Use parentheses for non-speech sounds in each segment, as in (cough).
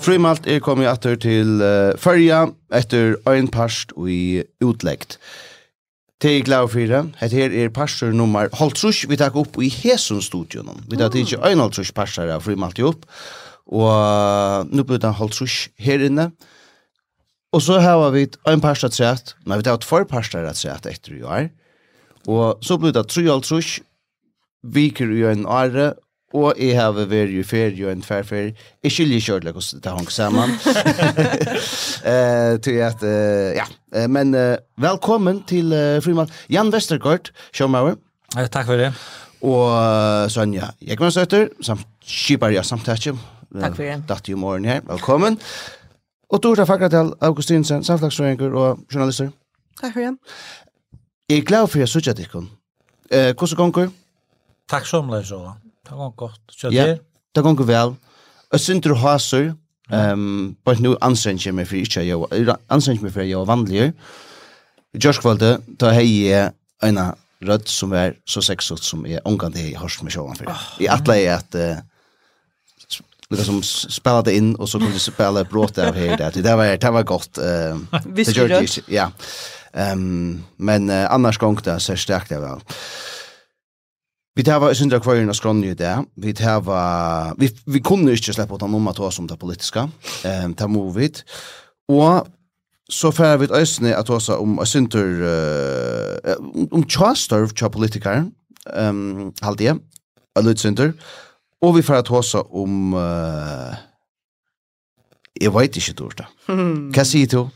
Frimalt er kommet atter til uh, Førja etter ein parst og i utleggt. Til glad for det. Hette her er parster nummer Holtrush. Vi tar opp i Hesun studion. Vi tar ikke en Holtrush parster av Frimalt i opp. Og uh, nå blir det Holtrush her inne. Og så har vi ein parster trett. Nei, vi tar et for parster trett etter i år. Og så blir det tre Holtrush. Viker i en åre Og jeg har vært i ferie og en tverfer. Jeg skylder ikke ordentlig hvordan det hang sammen. uh, (laughs) til at, uh, ja. Men uh, velkommen til uh, Frimann. Jan Vestergaard, Sjømauer. Ja, takk for det. Og uh, Sonja Jekmansøtter, samt skipar jeg samtidig. Takk for det. Datt i morgen her. Velkommen. Og Torta Fakratel, Augustinsen, samtlagsrøyengur og journalister. Takk for det. Jeg er glad for at jeg suttet ikon. Uh, hvordan gonger? Takk som det så. Det går godt. Kjøtt ja, det går vel. Jeg synes du har så, um, bare nå anstrenger jeg meg for ikke, å gjøre, anstrenger meg for å gjøre vanligere. I Gjørskvalde, da har jeg en rødt som er så sexet som jeg omgang det jeg har med sjåan for. Jeg atler jeg at uh, liksom spela det inn, og så kunne kunde spela bråt av her det. Det var det var gott. Ehm det du det. Ja. Um, men uh, annars gong det, så stärkt det väl. Vi tar var syndra kvarna skronni i det. Vi tar var vi vi kunde inte släppa utan om att ta som det politiska. Ehm ta movit. Och så fär vi ösne att ta om synter uh, om chaster av politiker. Ehm um, halde A lut synter. Och vi fär att ta om uh, Jeg vet ikke, Dorsta. (laughs) Hva sier du?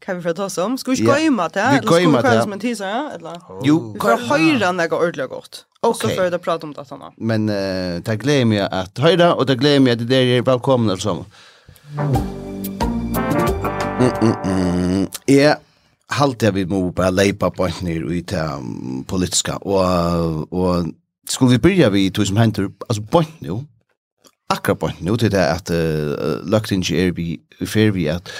kan vi få ta oss om. Skal vi inte gömma det? Vi gömma det. Eller ska vi som en teaser? Eller? Jo. Vi får høyre när det går ordentligt gott. Og så får vi prate om det sådana. Men uh, det gleder meg at høyre, og det gleder meg at det er är välkomna sånn. sådana. Mm, mm, mm. Jag halte jeg vi må bare leipa på en nyr i det politiska, og, og skulle vi begynne vi to som henter, altså på en nyr, akkurat på en nyr, til det at uh, lagt løgtingi er vi, fer vi at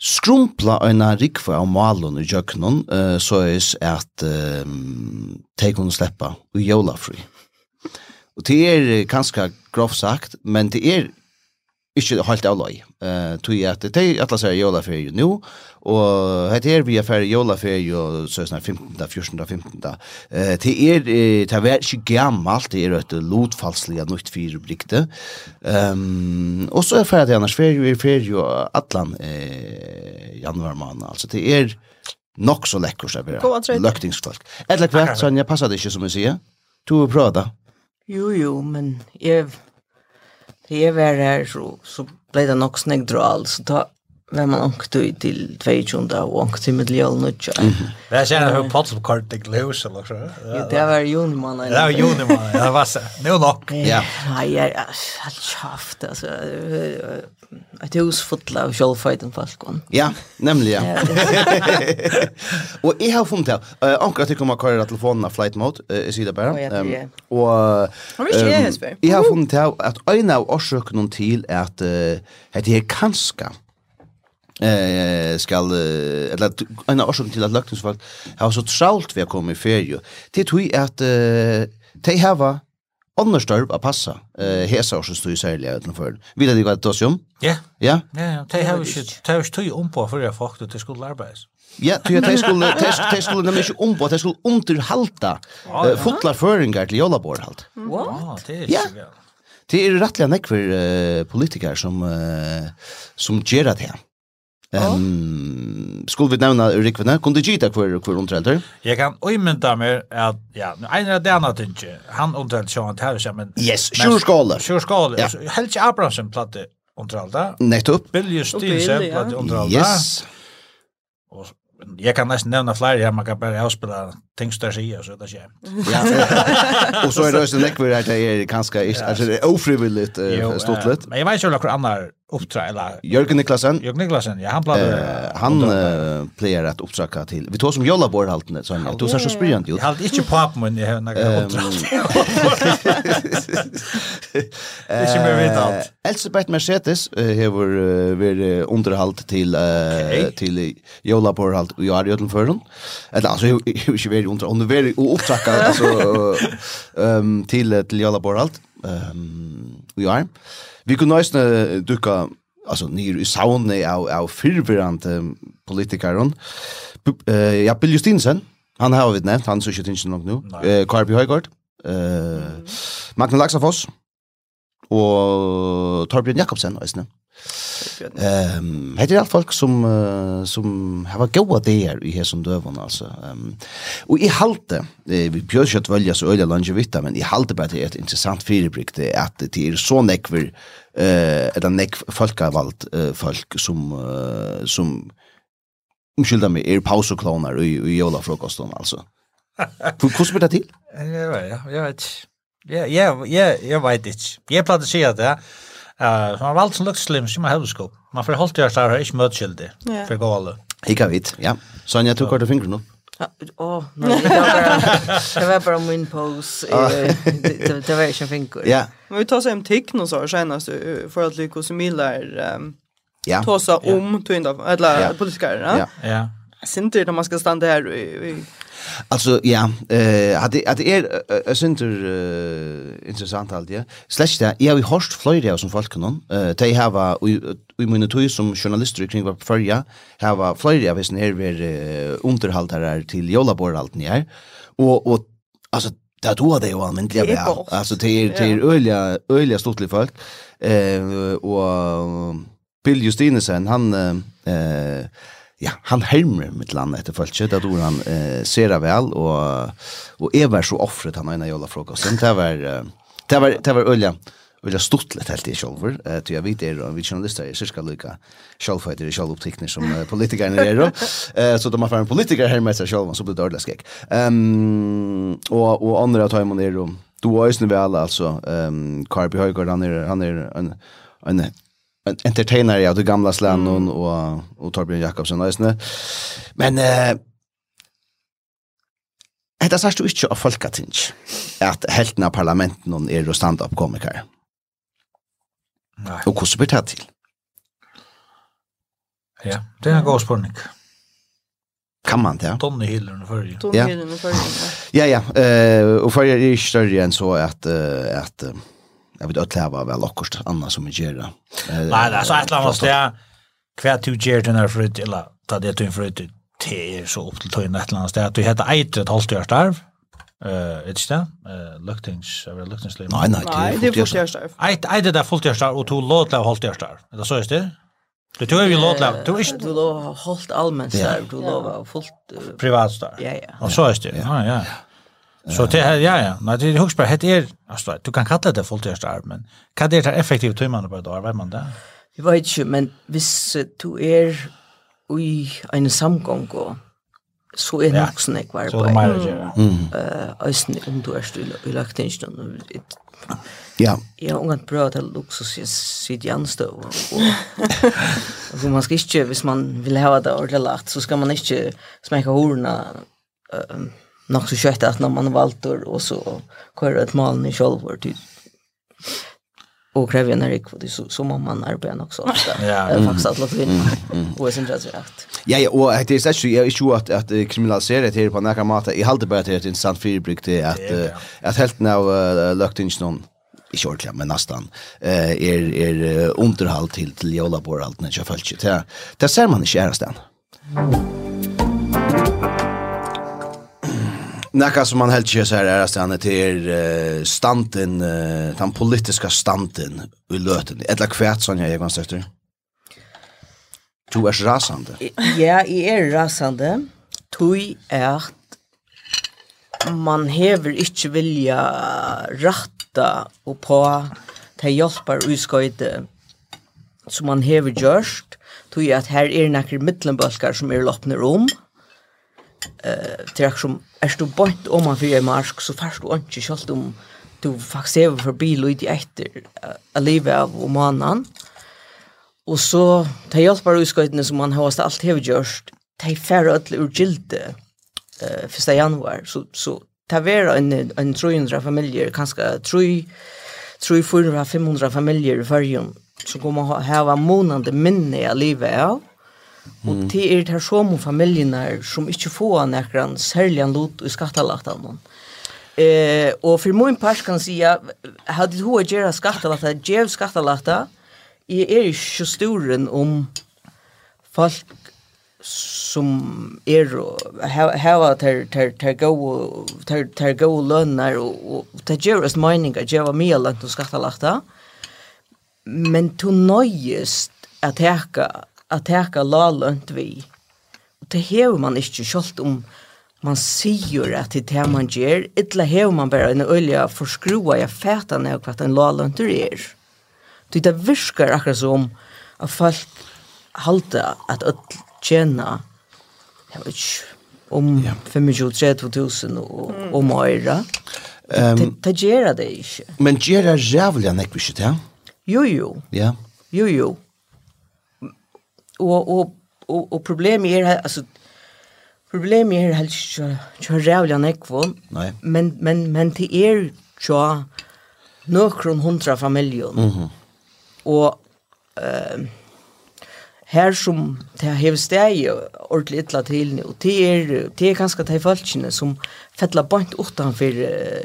skrumpla eina rikva av malun i jøknon, uh, så er at um, de kunne sleppa og jólafri. Og det er kanskje grovt sagt, men det er ikke helt av løy. Uh, tog at det er atlas er jólaferie nå, og det er vi er ferdig jólaferie og så sånn 15. 14. 15. Uh, det er, det er ikke gammalt, det er et lotfalslig av nytt fire brikte. Um, og så er ferdig annars ferie, er ferie og atlan eh, januar måned, altså det er nok så lekkert å være løktingsfolk. Eller kvart, Sonja, passer det ikke som jeg sier? Du prøver da? Jo, jo, men jeg Det är väl här så, så blev det nog snägg dral. Så ta, när man åkte ut till 22 och åkte till Middeljöl nu. Det är sen hur kort det glös eller så. Ja, det var juni Jonman. Det var juni Jonman, det var så. Nu nok. Ja. Nej, jag (laughs) har haft alltså ett hus fullt av självfajten falskon. Ja, nämligen. Och jag har funnit det. Ankar tycker man telefonen av flight mode i sida bara. Och jag har funnit det att en av orsakerna till att det är kanske eh skal eller en årsak til at løgtingsfolk har så tralt vi har kommet i ferie. Det tror jeg at de har annars størp att passa eh hesa och stod i sälja utanför. Vill det gå det ta sig om? Ja. Ja. Ja, det har ikke det har ju tog om på för jeg folk til skulle arbetas. Ja, du jag skulle test de skulle nemlig ikke om på de skulle underhalta fotlar föringar til Jollabor halt. Ja, det är ikke väl. Det er rettelig nekver uh, politiker som uh, som gjør det her. Ehm skulle vi nämna Rikvene? Kom du gita kvar kvar ontrelter? Jag kan ojmenta mer att ja, en av de andra tänker han ontrelt så att här så men Yes, sure skala. Sure Ja. Helt Abrahamsen platte ontrelta. Nettopp. Billy Stilsen platte ontrelta. Yes. Och jag kan nästan nämna fler här man kan bara avspela tänksta sig så där så. Ja. (laughs) Och så är det så näck att det är kanske alltså det är ofrivilligt stort lite. Men jag vet ju några andra uppträ eller Jörgen Niklasen. Jörgen Niklasen. Ja, han plejer uh, han uh, plejer att uppsöka till. Vi tar som Jolla bor halt så han. Du ser så spjärnt ut. Halt inte på men jag har några uppdrag. (laughs) Det är ju mer vet allt. Elsebeth Mercedes har vi underhalt till till Jolla bor halt och jag har gjort för hon. Eller alltså hur är ju väldigt under under väldigt uppsöka alltså ehm till till Jolla bor halt. Ehm vi är. Vi kunne nøysene dukka alltså ni i saunne av av förvirrande politikaren. Eh ja Bill Justinsen, han har vi nevnt, han så inte nog nu. Eh Karl Björgård. Eh Magnus Laxafoss og Torbjørn Jakobsen også. Ehm, heter alt folk som uh, som har varit goda där i her som døvon altså. Ehm, um, og i halte eh, vi pjørskjøtt velja så øyla longevita, men i halte bare är et interessant firebrygg det er at det er så nekver eh uh, eller nekv folkevald uh, folk som uh, som umskylda med er pausoklonar i, i jolafrokosten altså. Hvordan blir det til? jag vet, Ja, vet ikke. Ja, ja, ja, jag vet inte. Jag planerar sig att det. Eh, så man valt som looks slim som har skop. Man får hållt jag så här är mycket skilde. För gala. Hika vit. Ja. Sonja tog kort fingrar upp. Åh, nej. Det var bara min pose. Det var inte fingrar. Ja. Men vi tar sig en tick och så senast för att lycka så millar Ja. Tosa om tvinda eller politiker, ja. Ja. Sinter när man ska stanna här i Alltså ja, eh hade att är är eh intressant allt ja. Slash där, jag har hört av som folk kan. Eh de har vi men tog som journalister kring var förja har flöjda visst när vi underhållare till Jollabor allt ni är. Och och alltså Det då det var men det var alltså till till øyelig öliga stortlig folk eh och Bill Justinesen han eh ja, han helmer mitt land etter følelse, det tror han eh, ser det vel, og, og jeg var så offret han ene jævla frokosten, det var, det var, det var øye, øye stort litt helt i kjolver, eh, til jeg vet er, og vi journalister er cirka lykka kjolføyder i kjoloptikner som eh, politikerne er, eh, så da man får en politiker hermer seg kjolven, så blir det ordentlig skrekk. Um, og, og andre av tøymon er, og, du er jo snø vel, altså, um, Karby Høygaard, han er, han er en, en en entertainer av det gamla Slannon mm. och, och Torbjörn Jakobsen. Alltså. Men eh, Hetta sært du ikkje av folketing, at helten av parlamenten er jo stand-up-komikere. Nei. Og hvordan blir det til? Ja, det er en god spørning. Kan man det? Ja? Donny Hillen og Førje. Donny Hillen og Førje, ja. Ja, ja, uh, og Førje er ikke større enn så at, uh, at uh, jag vet att leva väl också annars som jag gör. Nej, det är så ett annat steg. kvärt du ger den här frut eller ta det till frut det är så upp till tøyna ett annat steg. Du heter Eit, ett halvt år starv. Eh, ett sted. Eh, Luktings, jag vet Luktings liv. Nej, nej, det är Holstjärstarv. Eit Eitret är Holstjärstarv och to låtla Holstjärstarv. Det så är det. Du tog ju låt av. Du ist du lov hållt allmänt där. Du lov fullt privat där. Ja ja. Och så är det. Ja ja. Så det här, ja, ja. Nej, det är högst bara, det är, alltså, du kan kalla det fulltidsarbeid, men kan det er effektivt timmar på ett år, vet man det? Vi vet inte, men hvis du är i en samgång och så er det nok sånn jeg var på. Så det er mer å gjøre. om du er stille i løgtingsen. Ja. Jeg har unget bra til luksus i sitt gjenstøv. Og man skal ikke, hvis man vil ha det ordentlig lagt, så skal man ikke smekke horene nok så kjøtt at når man valtor og så kører et malen i självor typ. Og krever en rik, fordi så så må man arbeide nok så ofte. Ja, faktiskt att og jeg synes det er rett. Ja, ja, og det er är så jag är at att att kriminalisera det på några mata i halde bara det är intressant fyrbruk det att att helt när lukt inte någon i kjortla, men nesten, uh, er, er underhall til, til jolaborhalten, ikke jeg følte ikke. Det, det ser man ikke i æresten. Mm. Nekka som man helt ikke så här är att er till standen den politiska standen i löten. Eller kvärt sån jag egentligen sökte. Du är rasande. Ja, jag är rasande. Tui är man hever inte vilja ratta och på til hjelper utskøyde som man hever gjørst, tog at her er nekker mittelenbalkar som er loppner om, eh till som är du bort om man för mark så fast du inte skall om du faktiskt är för bil och i efter att leva av om annan. Och så ta hjälp bara utskottet som man har allt har gjort. ta färre öll ur gilde eh första januari så så ta vara en en 300 familjer kanske 3 3 400 500 familjer i färgen så kommer ha ha månande minne i livet av Og det er det her som familiene som ikke får nekran særlig en lot i noen. Eh, og for min part kan si at hadde du å gjøre skattelagtene, gjør skattelagtene, jeg er ikke storen om folk som er hava ter ter ter go ter ter go lønnar og ta gerust mining at geva mia lant og skattalakta men to nøyest at heka at teka lalönt vi. Og det hever man ikke kjolt om man sier at det er man gjør, etla hever man bare en øyla forskrua jeg fæta ned hva en lalönt er. Det det virkar akkurat som at folk halda at öll tjena jeg vet ikke, om ja. 25-30 og, mm. og møyra. Um, det gjør det ikke. Men gjør det jævlig nekvis ikke, ja? Jo, jo. Ja. Jo, jo og og og og problemet er altså problemet er helt så så jävla nekvo. Nei. Men men men til er så nokron hundra familjer. Mhm. Mm och eh her som det har steg ordentlig ytla til nu. Det er, det er ganske de folkene som fettler bant utanför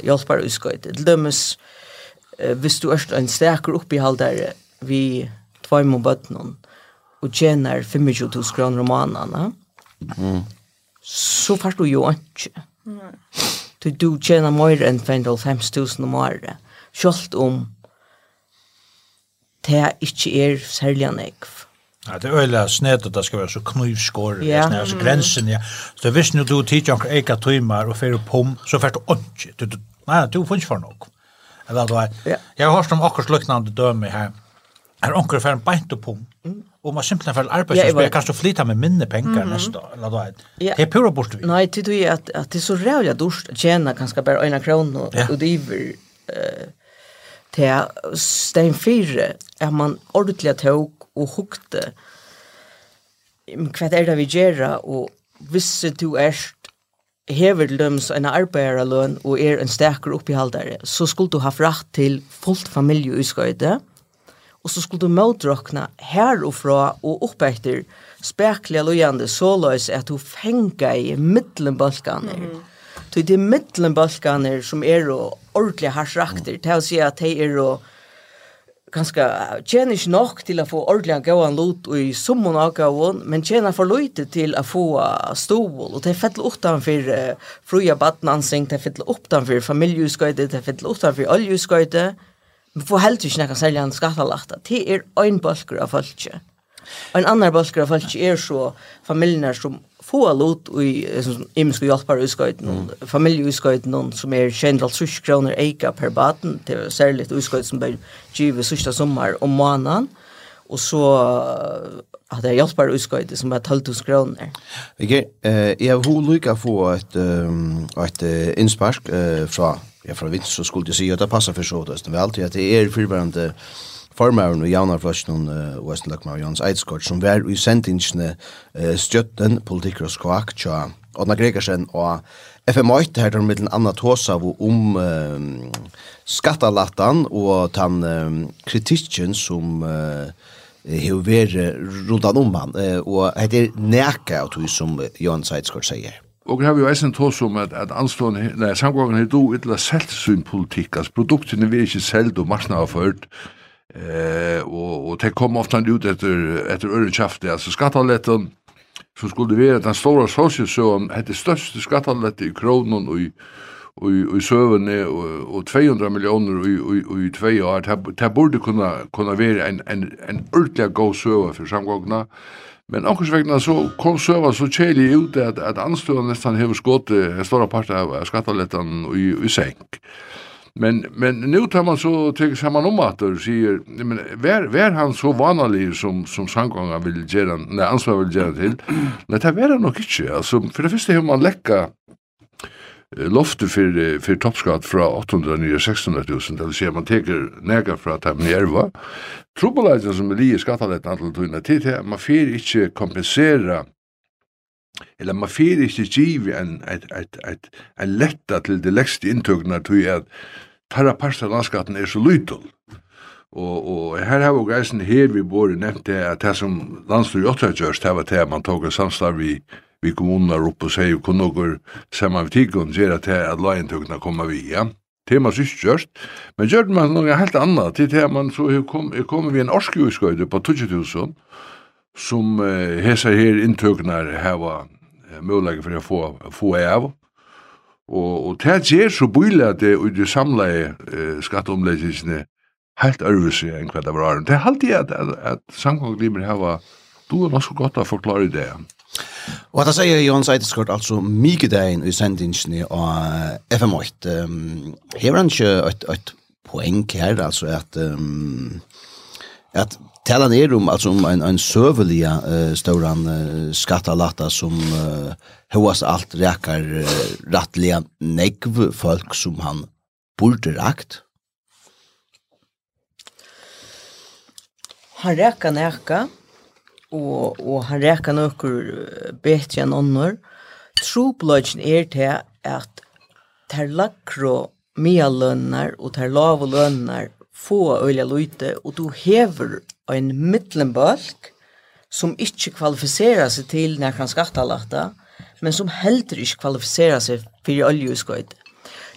hjälpar utskottet. til dømes uh, hvis du er en steker oppi halder vi tvær må noen, og tjener 25.000 kroner om måneden, mm. så får du jo ikke. Mm. Du, du tjener mer enn 55.000 om året, selv om det ikke er særlig enn jeg. Ja, det er øyla snedet, det skal være så knivskår, ja. Yeah. altså grensen, ja. Så hvis nu du tidsi anker eka tøymer og fyrir pom, så fyrir du ikke, du, du, nei, du finnes for nok. Eller, du, ja. Jeg har hørt om akkurat lukknande døme her, her anker fyrir beint og pom, mm og man simpelt för arbete så spelar kanske flytta med minne penger mm -hmm. neste år, eller da, Det er pura bort. vi. Nej, det er at, at det er så rävla dust tjäna bare øyne en krona och det är eh till sten fyra är man ordentligt tog og hukte. hva er det vi gjør, og hvis du er hever løms en arbeiderløn og er en sterkere oppihaldare, så skulle du ha fratt til fullt familie i skøyde, og så skulle du møtråkna her og opp etter spekliga så løs at du fenga i middelenbalkaner. Mm -hmm. Så det er middelenbalkaner som er og ordentlig harsrakter, til å si at de er og ganske tjener ikke nok til å få ordentlig gauan lot i summen av gauan, men tjener for løyte til å få stål, og de fettler utenfor uh, fruja badnansing, de fettler utenfor familieuskøyde, de fettler utenfor oljeuskøyde, Men får helt ikke noe særlig en skattelagt. Det er en bølger av folk. Og en annen bølger av folk er så familier som få lot i imiske hjelpare i mm. familie i som er 150 kroner eika per baden, det er særlig i som blir givet sørste sommer om måneden, og så at det er hjelpare i som er 12 kroner. Ok, Uh, jeg har hun lykket få et, um, et uh, innspark uh, fra ja, fra vits så skulle jeg si at det passer for så det er alltid at det er fyrværende formæren og Javnar Fløsjen og Østen Løkma og Jans Eidskort som var i sendingsene uh, støtten politikker og skvak, tja Odna Gregersen og FM8 her der mittlen Anna Tåsav om um, skattalattan og den um, kritikken som uh, hever rundt om han uh, og det er nækka av tog som Jans Eidskort sier. Og her har vi jo eisen tås om at, at anstående, nei, samgången er do ytla selt sin politikk, altså produktene vi ikke selt og marsna har ført, eh, og, og det kom ofte ut etter, etter ørenkjaftet, altså skattaletten, som skulle være den store sosialsøen, hette største skattalette i kronen og i, og, i søvende, og, og 200 millioner og, og, og i tvei år, det burde kunne, kunne være en, en, en ordentlig god søve for samgångene, Men okkurs vegna så kom søva så kjeli ut at, at anstøyene nesten hever skått en større part av skattalettan i, i senk. Men, men nu tar man så tycker saman om att och säger, men vär, vär han så vanlig som, som sangångar vill göra, nej, ansvar vill göra till? Nej, det är han nog inte. Alltså, för det första hur man läcka loftet for, for toppskatt fra 800-600.000, det vil si at man teker nega fra dem njerva. Trobolagen som er lige skattaletten antal tøyna tid til, man fyr ikke kompensera, eller man fyr ikke givi en, et, et, et, en letta til det lekste inntøkna tøy at tarra parsta landskatten er så lytel. Og, og her har vi geisen her vi bor nevnt det at det som landstyr i 8 det var det man tog en samstav i vi kommuner opp og sier kun noen saman vi tikkun sier at det er at lagintøkna kommer vi, ja. Det man sist gjørst, men gjør man noe helt annet, til det man så kom, kom vi en orskjøyskøyde på 2000, som eh, hesa her inntøknar heva eh, mulighet for å få, få av, og, og det gjør så bøylig at det ut i samleie eh, skatteomleggingsene helt ærvise enn hva det var. Det er alltid at, at, at samgånglimer heva, du er nok så godt å forklare det. Ja. Og at jeg sier Johan Seideskort, altså Mikadein i sendingen av FM8, um, hever han ikke et, et poeng her, altså at, um, at tala ner om alltså om en en sövliga uh, stora uh, skattalatta som uh, hoas allt räkar uh, rattliga negv folk som han borde rakt. Han räkar näka og, og han rækka nokkur betre enn ånder. Troblodgen er til at ter lakro mia lønnar og ter lav lønnar få øyla løyte, og du hever en middelenbalk som ikke kvalifiserer seg til når han skattalata, men som heller ikke kvalifiserer seg for oljeuskøyde.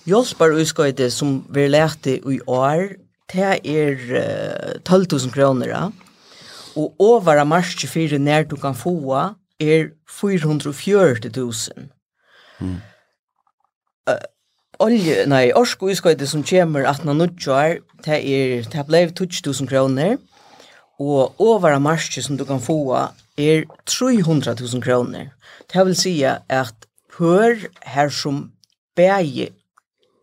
Jolspar uskøyde som vi lærte i år, det er uh, 12 000 kroner, ja og overa mars 24 nær du kan få er 440 000. Mm. Uh, olje, nei, orsko uskøyde som kommer 18 av 1890 det er, det ble 20 000 kroner, og over av marski som du kan få er 300 000 kroner. Det vil si at hør her som bæge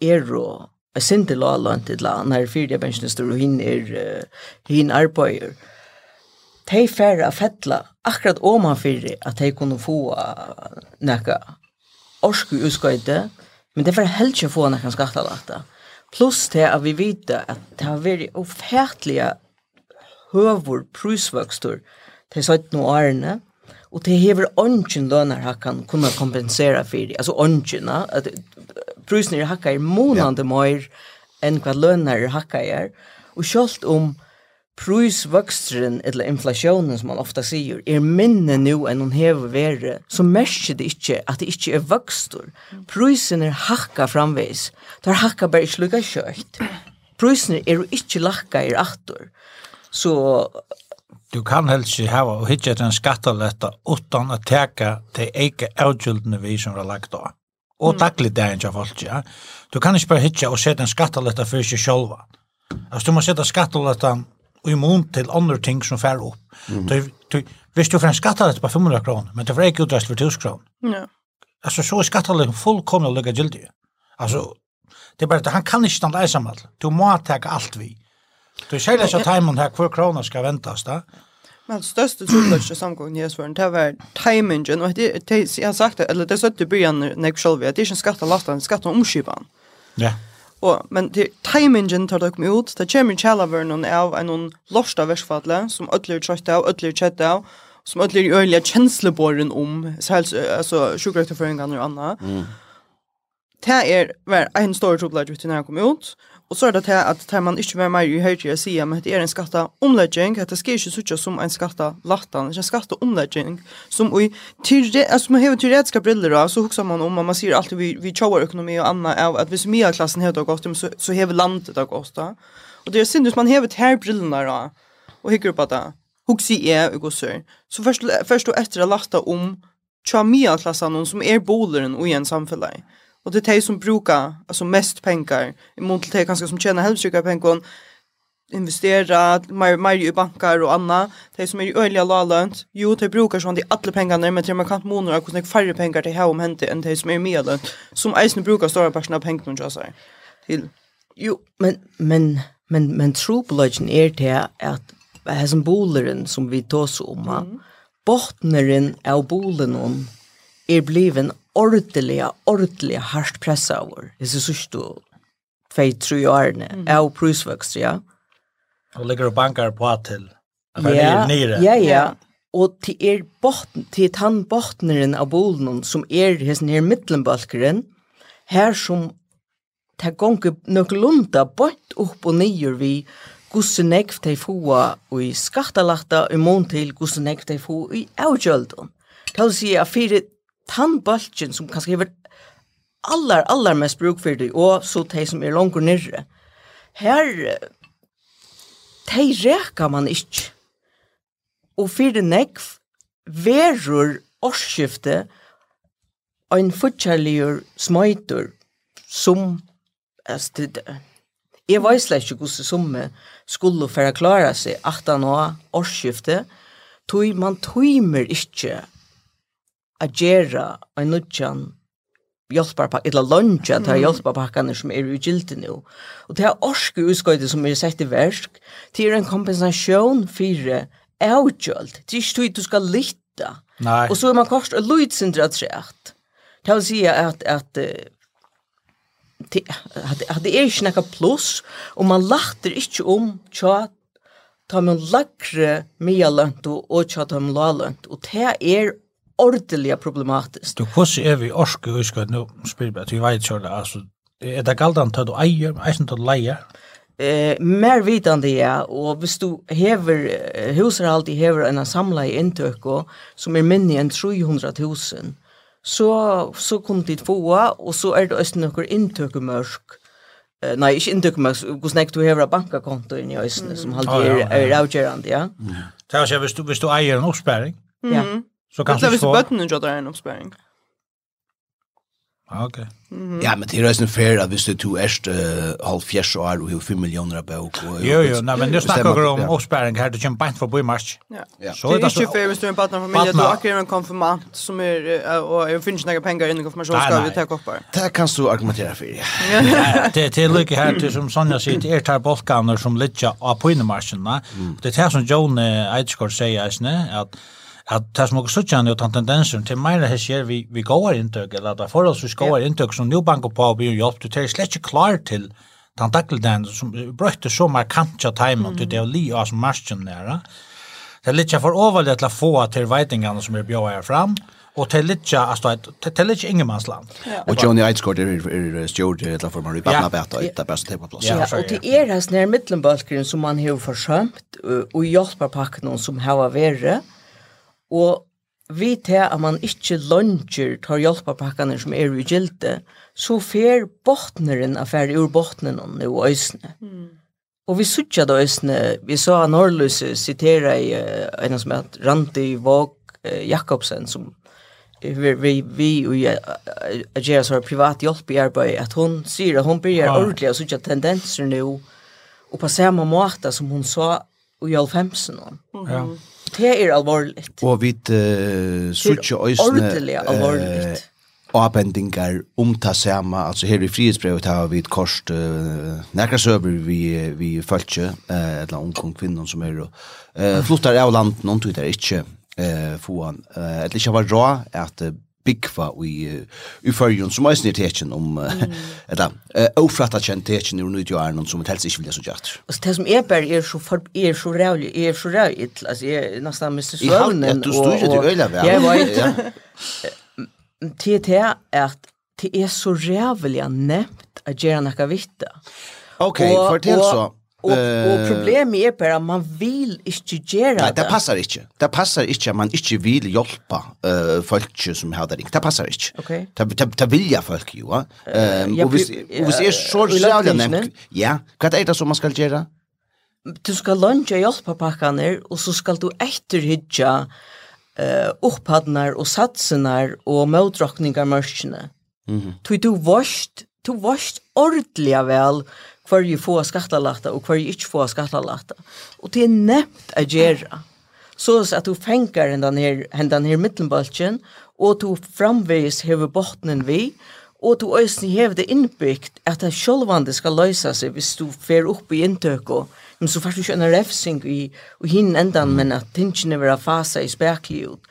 er og er sinte sindelala til la, når fyrir jeg bensjene står og hinn er, hinn arbeider, er de færre fettla akkurat åman fyrir at de kunne få nekka orsku utskøyde, men det var helst ikke få nekka skattalagta. Pluss til at vi vet at det har vært ofertelige høver prusvøkster til 17 årene, og det hever ånden lønner han kan kunne kompensera det, altså ånden, at prusene hakka er månande mer enn hva lønner hakka er, og selv om Prusvøkstren, eller inflasjonen som man ofta sier, er minne nu enn hun hever vere, så merker det ikke at det ikke er vøkstor. Prusen er hakka framvis. Det er hakka bare ikke lukka kjøkt. Prusen er jo ikke lakka i rattor. Så... Du kan helst ikke hava og hitje til en skatteletta utan å teka til eike avgjuldene vi som har lagt av. Og daglig det er ikke folk, ja. Du kan ikke bare hitje og sette en skattaletta for seg sjolva. Altså, du må sette skattaletta og immun til andre ting som fer opp. Mm. Du, du, hvis du får en skattalett på 500 kroner, men du får ikke utreist for 1000 kroner. Ja. Altså, så er skattalett fullkomlig å lykke gildig. Altså, det er bare at han kan ikke stande eisam alt. Du må takke alt vi. Du sier det så timen her hver kroner skal ventes, da. Men det største trullerste samgången i Jesvaren, det var timingen, og det, det, jeg har sagt det, eller det er søtt i byen, når jeg selv vet, det er ikke en skatt av lastene, det er skatt av omskipen. Ja. Yeah. Og, men til timingen tar det kom ut, det kommer kjælaveren av en lorsta versfadle, som ødler trøtt av, ødler kjøtt av, som ødler i øyelige kjenslebåren om, selv, altså sjukretteføringene og annet. Mm. Det er en stor trobladje til når jeg kom ut, og Och så er det til at tar man ikke med mer i høyre å si at det er en skatta omlegging, at det skal ikke sucha som en skatta lattan en skatta omlegging, som i tyrre alltså man har teoretiska briller då så huxar man om man sier alltid vi vi tjauer økonomi og anna, av hvis mye av klassen heter gott så så har landet det gott då och det er synd hvis man har her brillene da, og hikker hycker upp att det huxi är och så så först först då efter att latta om av klassen som er boleren og i en samfunnet. Och det är de som brukar alltså mest pengar. I mån till det kanske som tjänar hälsryka pengar investera mer mer i banker och annat. De som är i öliga lalönt. Jo, de brukar sånt i alla pengarna men det man kan månader och kostar färre pengar till hem hände än de som är medlönt. Som eisen brukar stora personer pengar och så till. Jo, men men men men trobolagen är det att här som bolaren som vi tar så om. Mm. Bortneren av bolen om er bliven ordentliga, ordentliga hardt pressa over. Det er så du tvei, tru årene, mm. av prusvøkst, ja. Og ligger og banker på til. Ja, ja, ja. Og til er botten, til tann botneren av bolen som er hessen her middelenbalkeren, her som ta gongu nøklunda bort upp og nýr vi gusse nekv tei fua og i skattalakta i mån til gusse nekv tei fua i avgjøldun. Tal si a fyrir tannbalken som kanskje hever allar, allar mest brukfyrdig, og så de som er langer nyrre. Her, de reka man ikke. Og fyrir nekv, verur årsskifte, ein futjaligur smøytur som astid Jeg veis ikke hvordan som skulle for å klare seg at han har årsskiftet, tog man tøymer ikke agera gjera en nutjan hjálpar på illa lunge att ha hjälpa packarna som är ju gilt nu. Och det här orske utskottet som är sett i värsk till en kompensation för avgjöld. Det är inte du ska lita Nej. Och så är man kort och lydsindrat sett. Det vill säga att, att at det er ikke noe pluss, og man lachter ikke om tja ta med lakre mye lønt og tja ta med la lønt, og det er ordentlig problematisk. Du hvordan er vi orske uskar nu spyr att vi vet själva altså, er det galt galdan att du äger, eisen att leja. Eh mer vitande ja og hvis du hever huser alltid hever en samla i intök som er minne enn 300 000 så så kom dit få och så är det östen några intök mörk Eh nej, inte inntrykk mörk, hur jeg du har av bankakonto i östen som halvt är avgjørende, ja. Det er jag hvis du visste du äger en oppsperring, ja, Så kanske så. Det är väl bötten och en uppsparing. Ja, okej. Ja, men det är ju fair att visst du är uh, halv fjärs år och har 5 miljoner bok. Och, jo, jo, nej, men det snackar vi om uppsparing här, det kommer bara för på i mars. Ja. Så det är inte fair hvis du är en partnerfamilj, du akkurat en konfirmant som är, och jag finns några pengar innan konfirmation, ska vi ta koppar. Det kan du argumentera för, ja. Det är lika här, till som Sonja säger, det är tar bolkaner som ligger på innemarschen. Det är det som John Eidsgård säger, att at det som også kjenner jo den tendensen til mer det skjer vi, vi går inntøk, eller at det er forholdsvis går inntøk som nå banker på og blir hjelp, du er slett ikke klar til den takkeldagen som brøtte så markant av timen, til det er li av som marsjen der. Det er litt for overlig til å få til veitingene som er bjør her fram, og til litt altså til litt ingenmansland. Og Johnny Eidsgård er er stjord i alla former i Barnabata i det er best til på plass. Ja, og til er hans nær middelbalkeren som man har forsømt og hjelper pakken som har vært Og vi til at man ikke lønger tar hjelpapakkene som er i gilde, så fer botneren av fer ur botnen og nå øsne. Mm. Og vi sutja da øsne, vi sa av Norrløs sitera i uh, en som heter Randi Våg uh, Jakobsen, som vi vi vi och jag ger så privat hjälp i arbetet att hon ser att hon börjar ja. ordentlig och sådana tendenser nu och på samma måte som hon sa i 95 någon. Mm. Ja. Det er alvorligt. Og vi uh, sutja øysene... Alvorligt. Uh, avbendingar om ta sama, altså her i frihetsbrevet har vi et kors uh, nærkere søver vi, vi følge, uh, eller omkring kvinnen som er uh, flottar av landet, noen tog der ikke uh, få han, uh, eller ikke var rå at uh, byggva i i fyrjun som är snittetchen om eller ofratta kjentetchen ur nutjo är någon som ett helst inte vilja så jatt. Och det som är bär är så för är så rävlig är så rävligt alltså är nästan mest svårnen. Du står ju til øyla väl. Jag vet. TT är att det är så rävligt nämnt att göra något vitt. Okej, fortell så. Och, och problemet är bara man vill inte göra det. Nej, det passar inte. Det passar inte att man inte vill hjälpa uh, folk som har det ringt. Det passar inte. Okay. Det, det, det vill jag folk ju. Ja. Um, uh, och visst är så själva nämnt. Ja, vad är det som man ska göra? Du ska luncha hjälpa packarna och så ska du efterhydja eh upphandnar och satsenar och motdrockningar mörkna. Mhm. Mm -hmm. du varst, du varst ordentligt väl hver jeg får skattelagta og hver jeg ikke får skattelagta. Og det er nevnt å gjøre. Så at du fenger den her, den her middelbalken, og du framveis hever bottenen vi, og du øyne hever det innbyggt at det sjølvande skal løse seg hvis du fer opp i inntøk og men så fast en refsing i og hinn endan, men at tingene vil ha fasa i spekli ut.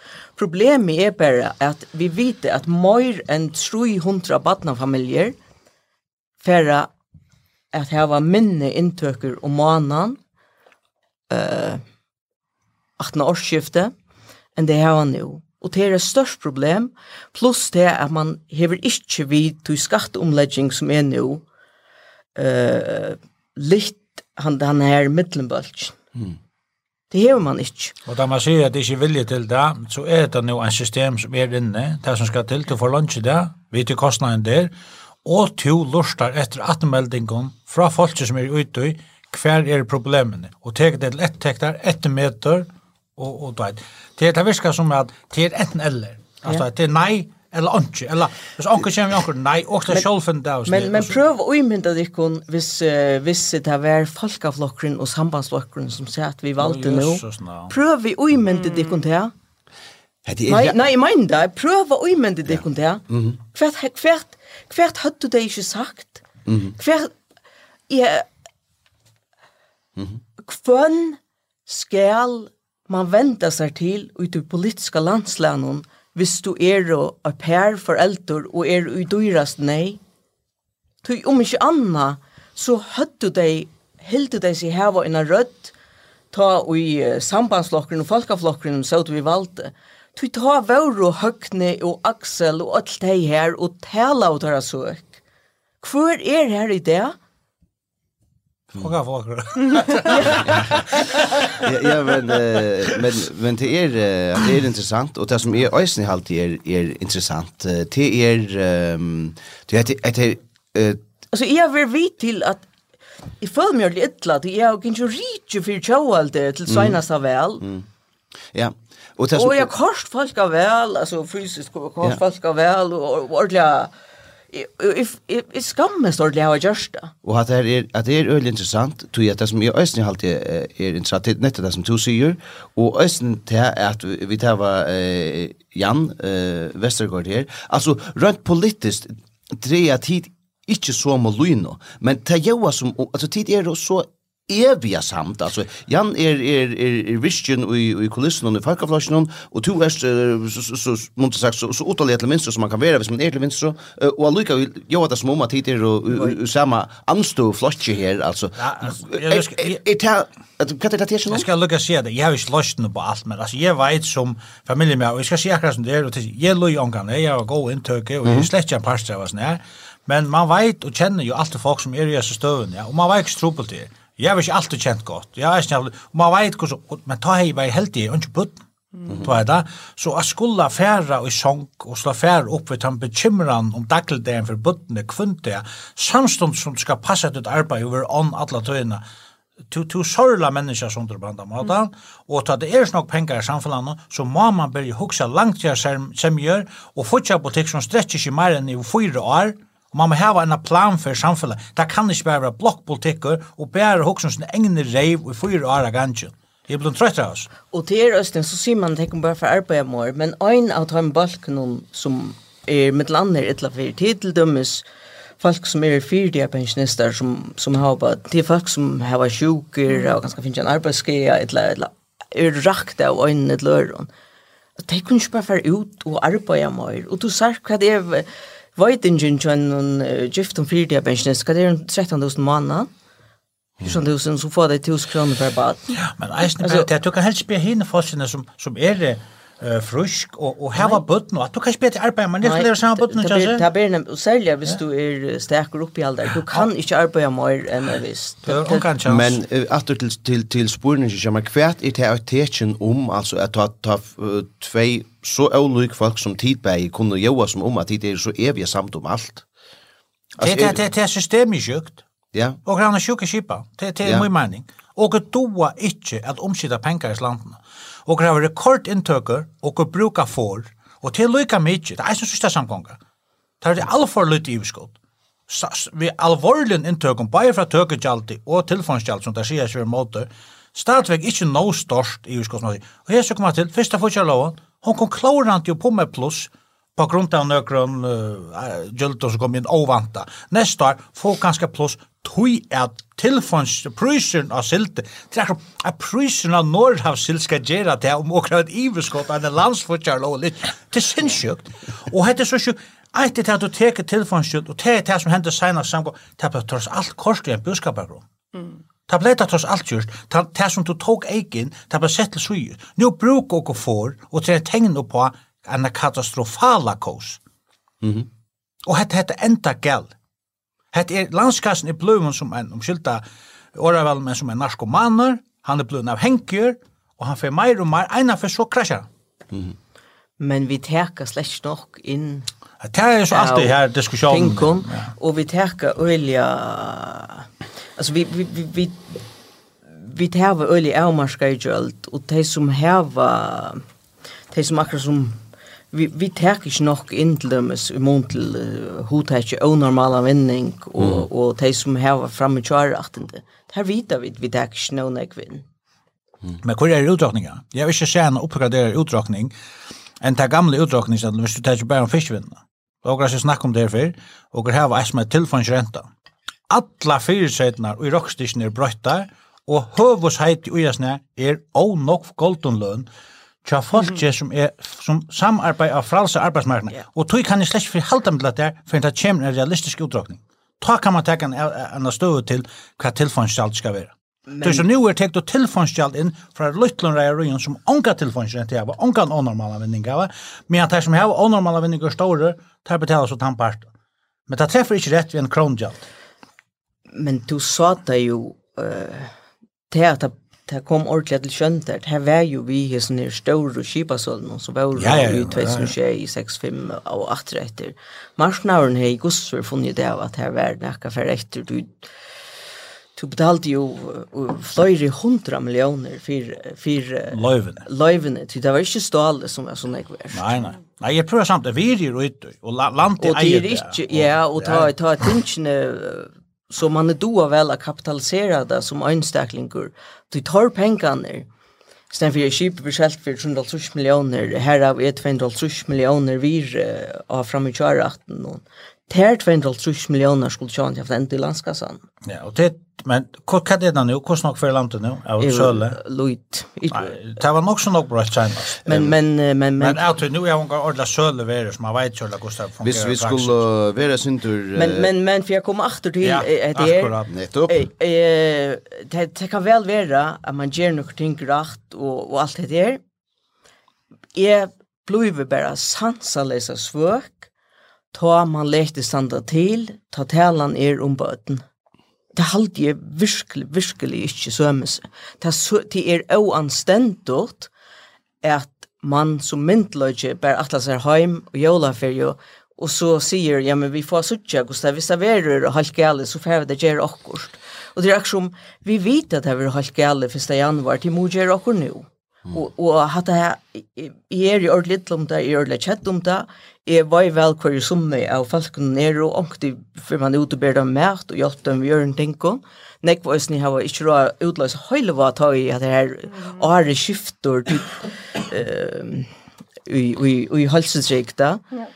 Problemet er bare at vi vet at mer enn 300 badnafamiljer færre at hava minne inntøker om måneden, eh, 18 årsskifte, enn det hava nu. Og det er et størst problem, pluss det at man hever ikke vid til skatteomlegging som er nu, eh, litt han, han her middelenbølgen. Mm. Det hever man ikke. Og da man sier at det ikke er vilje til det, så er det nå en system som er inne, det som skal til til å få lunsje det, vi til kostnaden der, og to lustar etter atmeldingen fra folk som er ute i, hver er problemene, og teker det til ett tektar, ett meter, og, og det. Det, det virker som at det er enten eller. Altså, det er nei, eller ikke. eller hvis anki kommer vi anki, nei, og det er sjølfen det. Men, men prøv å umynda dikkon hvis, uh, hvis det var falkaflokkren og sambandsflokkeren som sier at vi valgte nå. Prøv vi umynda dikkon til det. Nei, nei, jeg mener det. Prøv å umynda dikkon til det. Hvert, hvert, hvert hadde det ikke sagt? Mm -hmm. Hvert, jeg, mm -hmm. hvem skal man vente seg til ut i politiska landslænen hvis du er og er per foreldre og er i dyrast nei? Ty om ikke anna, så høttu dei, du dei seg heva en rødt, ta i sambandsflokkeren og folkeflokkeren som vi valgte, Tui ta vauro Høgne og Aksel og alt det her og tala av deres søk. Hvor er her i det? Fåga folk. Ja, men, men, men det er, det er interessant, og det som er øysen i halvtid er, er interessant, det er, um, det er, det er, Altså, jeg vil vite til at Jeg føler meg litt illa, jeg har ikke riktig for kjøalte til Sveinastad vel. Ja, Och det så jag kost folk av väl alltså fysiskt kost folk av väl och ordla if if skamme stort har gjort det. Och att det är att det är öl intressant tror jag det som är ösn halt är intressant inte det som du säger och ösn det är att vi tar var Jan Westergaard här alltså rent politiskt tre att hit ikke så må lyno, men det gjør som, altså tid er så eviga samt. Alltså Jan är är är vision i i kulissen och folkaflaschen och två är så så måste sagt så så otroligt minst som man kan vara hvis man är till minst så och Luca jo att det små matider och samma anstå flasche här alltså det kan det det Jag ska lucka se det. Jag har ju lösten på allt men alltså jag vet som familj med och jag ska se akkurat som det är och jag loj angan jag har gå intöke och jag släcker en pasta vad sån. Men man vet och känner ju alltid folk som är i så stöven ja och man vet ju det. till Jeg har ikke alltid kjent godt. Jeg har ikke, og man vet hvordan, men ta hei var heldig, og ikke putt. Mm. Ta det. Så jeg skulle fære i sång, og slå fære opp ved den bekymren om dagligdagen for bøttene kvunte jeg, samstånd som skal passe til et arbeid over ånd alle tøyene. To, to sorla mennesker som du blant annet, mm. og ta det er nok pengar i samfunnet, så må man börja hukse langt til jeg sem gjør, og fortsatt på ting som stretcher ikke mer enn i fyra år, mm Man må hava en plan for samfunnet. Det kan ikke bare være blokkpolitikker og bare hokse sin egne reiv og fyre år av gangen. Jeg blir trøtt av oss. Og til er Østen så sier man at jeg kan bare få arbeid om år, men en av de balkene som er med landet et eller annet tid til dømes, folk som er fyrdige pensjonister som, som har bare, til folk som har vært sjuker og ganske finnes en arbeidsgreie eller annet, er rakt av øynene til øren. Og de kunne ikke bare få ut og arbeide mer. Og du sier hva det er Vøytingen kjønn en gift om fyrtida pensjonen, skal det er 13.000 måneder. Som du sen så får det 1000 kronor per bad. Ja, men eisen, alltså, det, du kan helst be hinne forskjellene som, som er det, uh, frusk og, og hava bøtten, og at du kan spela bete arbeid, men det skal leve samme bøtten, ikke? Det blir nemlig, og særlig hvis du er stekker opp i alder, du kan ikkje arbeide mer enn jeg. Men at til, til, til spurning ikke kommer, kvært er det at om, altså at ta, ta tvei så avløyk folk som tidbæg kunne gjøre som om at det er så evige samt om alt. Det det det er systemsjukt. Ja. Og han er skipa. Det er mye mening. Og det doa ikkje at omsida pengar i landene og har rekordinntøker og bruka for, og til lykka mykje, det er som sista samgånga. Det er det alfor lytte i uskott. Vi alvorlig inntøker, bare fra tøkegjaldi og tilfåndsgjaldi, som det sier seg i måte, stadigvæk ikkje no størst i uskottsmåte. Og her så kommer til, fyrsta fyrtja loven, hon kom klorant jo på med pluss, på grund av nøkron uh, göltor som kom inn ovanta. Neste år får ganske pluss tui at tilfons prysen av silte. Det er at prysen av Norrhavsild skal gjøre det om åkra et iveskott av en landsforskjær lov litt. Det er sinnsjukt. Og hette så sjukt, eit er til at du teker tilfonsjukt, og det er det som hender senast samgå, det er tross alt korsk i en buskapagrunn. Mm. Det ble det tross alt gjørst, det som du tok eigen, det ble sett til syr. Nå bruk og for, og det er tegn på en katastrofala kos. Mm -hmm. Og hette hette enda gæl. Hette er landskassen i bløven som en omskylda åravel, men som en narkomaner, han er bløven av henkjør, og han fer meir og meir, eina fer så krasjar han. Mm -hmm. Men vi teka slett nok inn Det er så alltid her diskusjonen. Tinkum. Og vi teka øyla... Altså, vi, vi, vi, vi vi hava øyla avmarska i gjøld, og de som hava, de som akkurat som vi vi tek ikke nok inn til dem i mån til uh, hodtetje og normala vending og, mm. og de som heva framme kjøreaktende. Det Her vita vi vi tek ikke noen ek vinn. Mm. Men hvor er utdrakninga? Jeg vil ikke se en oppgradere utdrakning enn det gamle utdrakningsstaden hvis du tar ikke bare om fiskvinnene. Og jeg snakke om det her og jeg har som er tilfangsrenta. Alla fyrirsetene og i rockstikken er brøttar, og høvåsheit i ujasne er å nok goldunløn, og tja folke som, er, som samarbeid av fralse arbeidsmarknaden. Yeah. Og tog kan jeg slett forhalda med det der, for det kommer en realistisk utdragning. Ta kan man teka en, en støv til hva tilfåndskjald skal være. Men... Så nu er tekt og tilfondsgjald inn fra Lytlund Reia Røyen som onka tilfondsgjald til hava, onka onormala vinninga hava, men at de som hava onormala vinninga store, tar betala så tannpart. Men det treffer ikke rett ved en krongjald. Men du sa det jo, uh, det at det det kom ordentlig til skjønt der. Det var jo vi här sån här stora skipasålen så var det i 2006 i 65 og 8 etter. Marsnaren har i gusser funnet det av at det var näka for etter. du Du betalte jo flere hundra millioner for, for løyvene. løyvene. Det var ikke stålet som var sånn jeg var. Nei, nei. Nei, jeg prøver samt, vi er jo ute, og landet eier det. Og det er ikke, ja, og ta, ta tingene Så man er doa vel att kapitalisera det som önstaklingar. Du tar pengarna. Sen för jag köper beskilt för 250 miljoner. Här av vi 250 miljoner vi av fram i körakten ter 230 millioner skulle tjene til den til landskassan. Ja, og det, men hva er det nå? Hva snakker for landet nå? Av Søle? Luit. Det var nok så nok bra tjene. Men, men, men, men, men, at nå er hun ordentlig Søle være, som man vet Søle hvordan det fungerer. Hvis vi skulle være sin tur... Men, men, men, for jeg kommer achter til, ja, at det er... Nettopp. Det, det kan vel være at man gjør noe ting rakt og, og alt det der. Jeg blir bare sansalesa svøk, ta man lekte standa til, ta talan er om bøten. Det halte jeg virkelig, virkelig ikke sømmes. Det, er oanstendet at man som myndløyge bare atla seg heim og jólaferi og, og så sier, ja, men vi får suttja, Gustav, hvis det verer og halvt gale, så får vi det gjøre akkurat. Og det er akkurat som vi vet at det er halvt gale 1. januar, til må gjøre akkurat nå. Mm. Og, og hatt det her, jeg er i ordentlig litt om det, jeg er ordentlig kjett om det, jeg var vel hver summe av falskene nere, og ångte for man ut og ber dem mæt, og hjelpe dem å gjøre en ting. Nek var også ni hava ikke råd utløs høyle hva ta i at det her åre skifter til, uh, i, i, i halsedrikk da. Ja.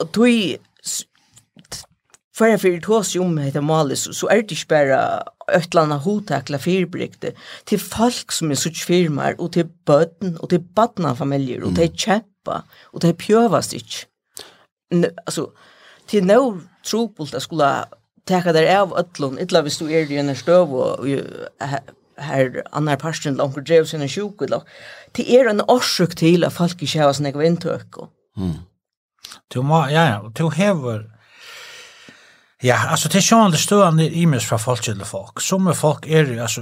Og tog, for jeg fyrir tås jo om hette Malis, så er det ikke bare ötlanda hotakla fyrbrikte till folk som är så firmar och till bötten och till badna familjer och till käppa och till pjövas inte. Alltså till nå tropult att skulle täcka där av ötlon illa visst du är i en stöv och här annar parsten långt drev sina sjuk då. Till är en orsak till att folk inte har sina intök. Mm. Du må, ja, ja, du hever Ja, alltså det sjön det står i image från folk til folk. Som folk är alltså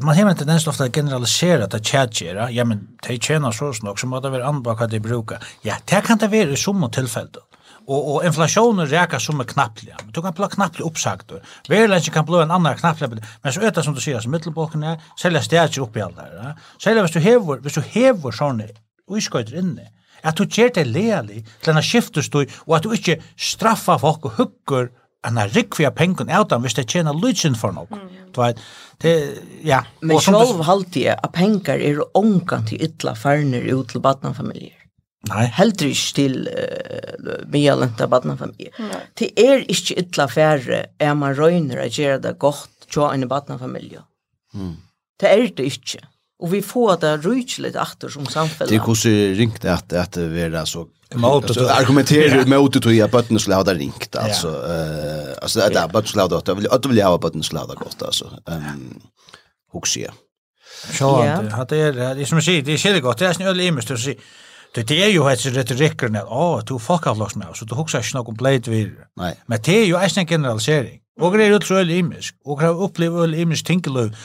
man har inte tendens ofte å generalisere at det chatgera. Ja men det tjener så snakk, så må det være andra hva det bruker. Ja, det kan det vara i som tilfelle. Och och inflationen reker som är knappliga. Du kan bli knappliga oppsagt. Världen kan bli en annan knappliga. Men så öta som du sier, som mittelbalken er, selger stedet opp i allt där. Selger hvis du hever, hvis du hever sånne och inne. Att du gjør det leli til en skiftestøy, och att du inte straffer folk och hugger han har rikvia pengen av dem hvis det tjener lydsin for noe. Mm. Du vet, det, ja. Men selv halte jeg at penger er ångan til ytla farner ut til badnafamilier. Nei. Heldur ikke til uh, mialenta badnafamilier. Nei. Det er ikke ytla færre er man røyner å gjøre det godt til en badnafamilie. Mm. Det er det ikke. Och vi får det rutligt efter som samfunn. Det er hvordan ringt att att er så Mot argumenterar mot det ju att bötten skulle ha ringt alltså eh alltså det där bötten skulle ha det vill att vill ha bötten skulle ha gott alltså. Ehm huxia. Så att det är det som säger det är shit gott det är snöll i att se. Det är ju hets retoriken att åh du fuck av loss med så du huxar inte någon plate vid. Nej. Men det är ju en generalisering. Och det är ju så mest. Och jag upplever i mest tinkelöv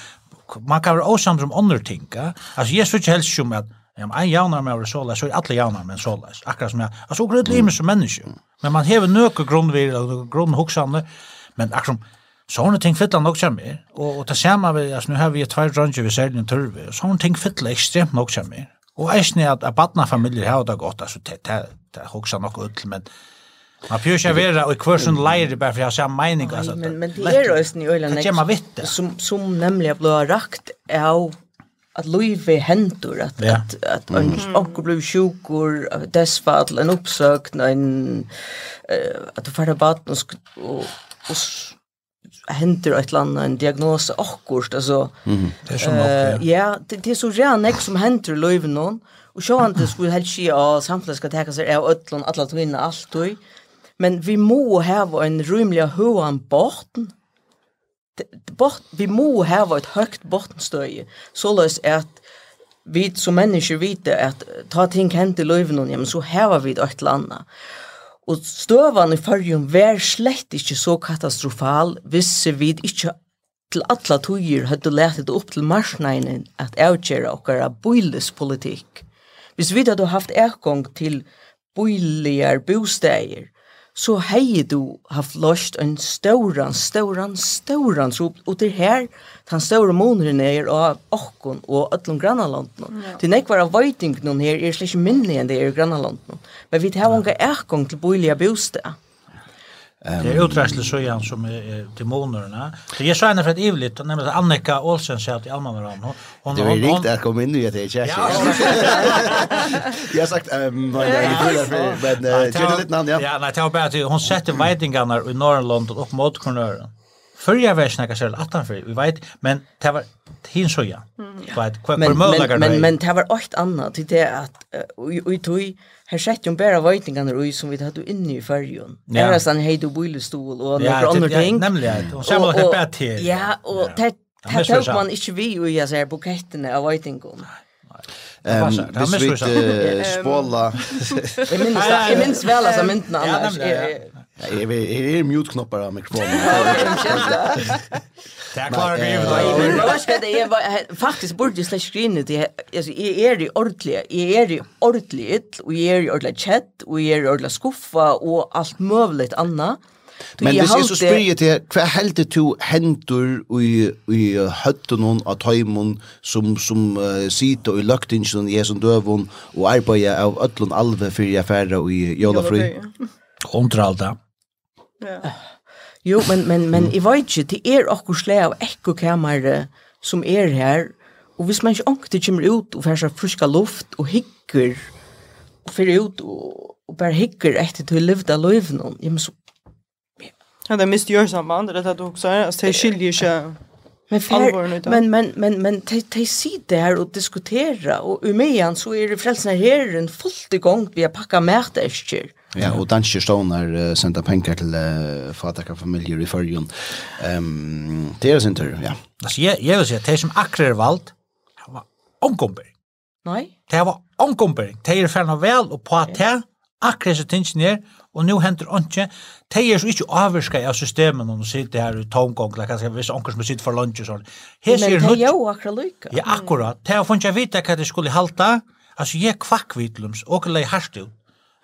man kan være åsamt om andre ting. Altså, jeg synes ikke helst som at Ja, men en jaunar med såla, så er alle jaunar med såla. Akkurat som jeg, altså, og grødlig med som menneske. Men man hever nøke grunnvir, grunnhoksane, men akkurat som, sånne ting fytla nok som er. Og, og det samme, altså, nu har vi tvær dranger vi særlig en turve, og sånne ting fytla ekstremt nok som er. Og eisne at, at badna familier har det godt, altså, det, det, det, det, det, det, det, Man får ju inte vara i kursen lejer bara för jag har mening. Alltså, men, men det är ju i öjlan som, som nämligen blir rakt av att Louis händer att ja. att att mm. onkel blev sjukor desfall en uppsökt en eh att få det bort och och, och händer ett land en diagnos akkurst alltså mm. det är som eh, ja det, det är så rena som händer Louis någon och så han det skulle helt ske av samhället ska ta sig av öllon alla tvinna allt och Men vi må ha en rymlig høyere borten. Bort, vi må ha et høyt så såleis at vi som mennesker vite at ta ting hent i løyven, ja, men så har vi et eller annet. Og støvan i fyrjun var slett ikkje så katastrofal hvis vi ikkje til alla tøyer hadde letet opp til marsneinen at avgjøre okkara bøylespolitikk. Hvis vi hadde haft ekong til bøyligar bosteier, så hei du haft lost en stauran, stauran, stauran så og til her, den stauran måneren er av Akkon og Øtlund Grannalandene. Ja. Til nekvar av vøytingene her er slik minni minnelig enn det er i Grannalandene. Men vi tar unga ekkong til boliga bostad. Um, det är uträsle så igen som är demonerna. Så jag sa henne för ett ivligt, nämligen att Annika Olsen sa att Alma var hon. hon det var riktigt att komma in nu att det är tjärkig. Jag har sagt, um, nej, nej, nej, nej, men det är lite namn, ja. Ja, nej, det var bara att hon sätter vejtingarna i norra London upp mot kornören. Förra snacka själv att han för vi vet men det var hin så ja. Vet, kvar möjliga Men men det var åt annat det att och i tog Her sett jo bara veitingene ui som vi hade inne i färjan. Ja. Där han hej du og och några andra ting. Ja, nämligen. Och sen var det bättre till. Ja, och det det tog man inte vi ui jag säger buketterna av vetningarna. Ehm hvis vi (laughs) spola Jeg minns vel altså myndene annars Jeg er mute knappar av mikrofonen (laughs) (laughs) Det er klart grev då. Men det var ska det är faktiskt borde det slash green det alltså är i ordentligt. Är det ordentligt och är det ordentligt chat och är i ordentligt skuffa och allt möjligt annat. Men hvis jeg så spyrir til, hva heldur to hendur i, i høtten av tøymon som, som uh, sitter i løgtingsen i esen døvun og arbeider av ötlun alve fyrir jeg færre i jólafri? Hundra alda. Ja. Jo, men, men, men jeg vet ikke, det er akkur sleg av ekkokamere som er her, og hvis man ikke ångte kommer ut og får seg friska luft og hikker, og fyrir ut og, og bare hikker etter til å levda løyvnum, ja, men så... Ja, det er mist gjør samband, det er det du også er, altså det skiljer ikke... Men för men men men men te te sit där och diskutera och i mejan så är det frälsnar herren fullt igång vi har packat märtäskjer. Ja, och danske stånar uh, senda pengar till uh, fataka familjer i fyrjun. Um, det är sin tur, ja. Alltså, jag, jag vill säga, det som akrar det var omkombering. Nej. Det var omkombering. Det är färna väl och på att det akkurat så tingen är og nu henter ikke, de er så ikke avvirska av systemen når de sitter her i tomgång, eller kanskje hvis onker som sitter for lunch og sånn. Men det er jo akkurat lykka. Ja, akkurat. De har funnet vite hva de skulle halta, altså jeg kvakk vitlums, og lei harstu,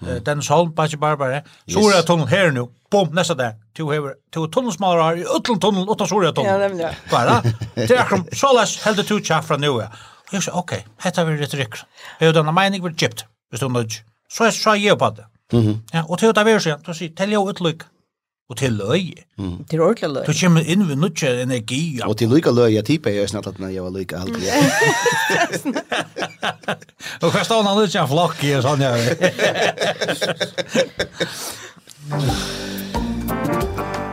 Mm. Dennis Holm, Bachi Barbara, Soria tunnel her nu, bom, nästa där. To hever, to tunnelsmalare har i utlund tunnel, åtta Soria tunnel. Ja, nämligen. Bara, det är akkurat, så läs, held det to tjaff från nu. Och jag sa, okej, okay, hetta vi retorik. Jag har denna mening vi gypt, hvis du nudge. Så jag sa, jag på det. Mm Ja, og til det vi sier, du sier, til jo utløyk, og til løy. Mm. Til ordentlig løy. Du kommer inn ved nødtje energi. Ja. Og til løyka løy, jeg tipper jeg snart at jeg var løyka alltid. Ja. og hva stående han nødtje en flokk i, sånn jeg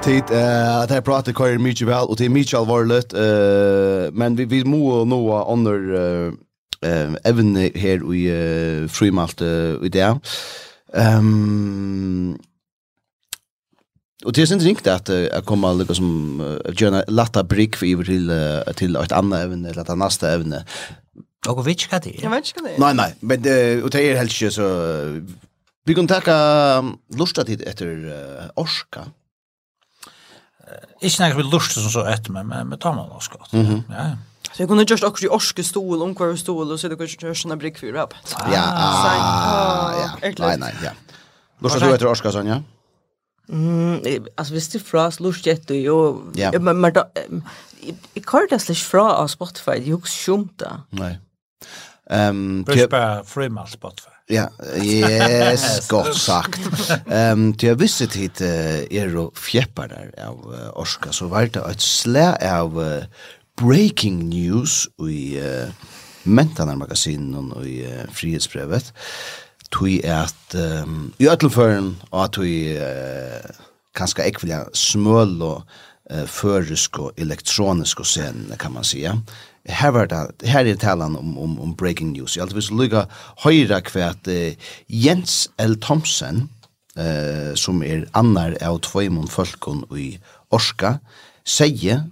Tid, eh, at jeg prater køyer mye vel, og det er mye alvorlig, eh, men vi, vi må nå andre eh, evne her i eh, frimalt i det. Ehm Och det är inte riktigt att jag kommer lika som att göra en latta brick för över till till ett annat ämne eller ett nästa ämne. Och vet inte det. Jag vet inte det. Nej nej, men det och det är helt ju så vi kan ta lusta tid efter orska. Ikke snakker vi lust som så etter, men vi tar man også godt. Ja, ja. Så jag kunde just också i orske stol, omkvar stol och så det kunde just såna brick för upp. Ja, ja, ja. Nej, ja, ja. Lust du etter orska sån, ja? Mm, alltså visst det frost lust jag jo Ja. Men men jag kan det slash fra av Spotify, ju skumta. Nej. Ehm, typ bara av Spotify. Ja, yes, (laughs) godt sagt. Ehm, um, til jeg visste hit uh, er og fjepper der av uh, Orska, så var det et slæ av uh, breaking news i uh, mentanarmagasinen og i uh, frihetsbrevet tui at um, i ötlumføren og at tui uh, kanska ekvilja smøl og uh, førisk og elektronisk og sen kan man säga. Her var det, her er talan om, om, om breaking news. Jeg alltid vil lukka høyra kvært uh, Jens L. Thomsen uh, som er annar av tvøymon folkon i Orska, sier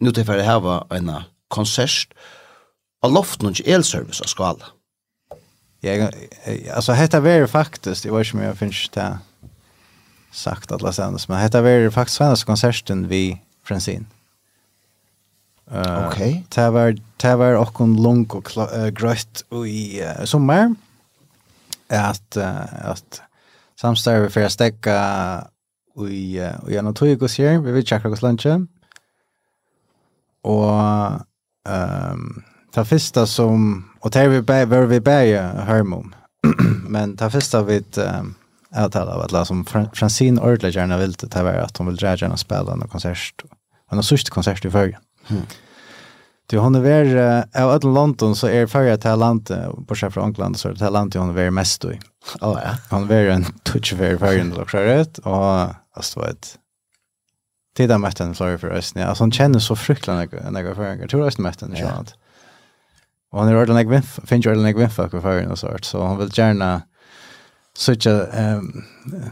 nu til for å hava en konsert av loften og elservice av skala. Ja, altså hetta ver faktisk, det var ikke mye jeg finnes det sagt alla sendes, men hetta ver faktiskt svenska konserten vi Francine. Uh, okay. Det var, det var okkon lung og uh, grött i uh, sommer at, uh, at samstarve for å stekke i, uh, i en og tog hos her, vi vil tjekke og um, ta första som, og det vi bæg, var vi bæg om, men ta första vid um, jag av att la som Francine Ortler gärna vill det vara att hon vill dra gärna spela en konsert, en sørste konsert i förr. Mm. Du hon är av alla London så är förra till landet på chef från England så det landet hon är mest då. Ja ja. Hon är en touch very very in the correct och alltså ett Det är där mätten för för oss. Alltså han känner så fruktansvärt när jag för jag tror jag mätten en sånt. Och han är ordentligt like vinf, finns ju ordentligt like vinf för för en sånt. Så han vill gärna söka ehm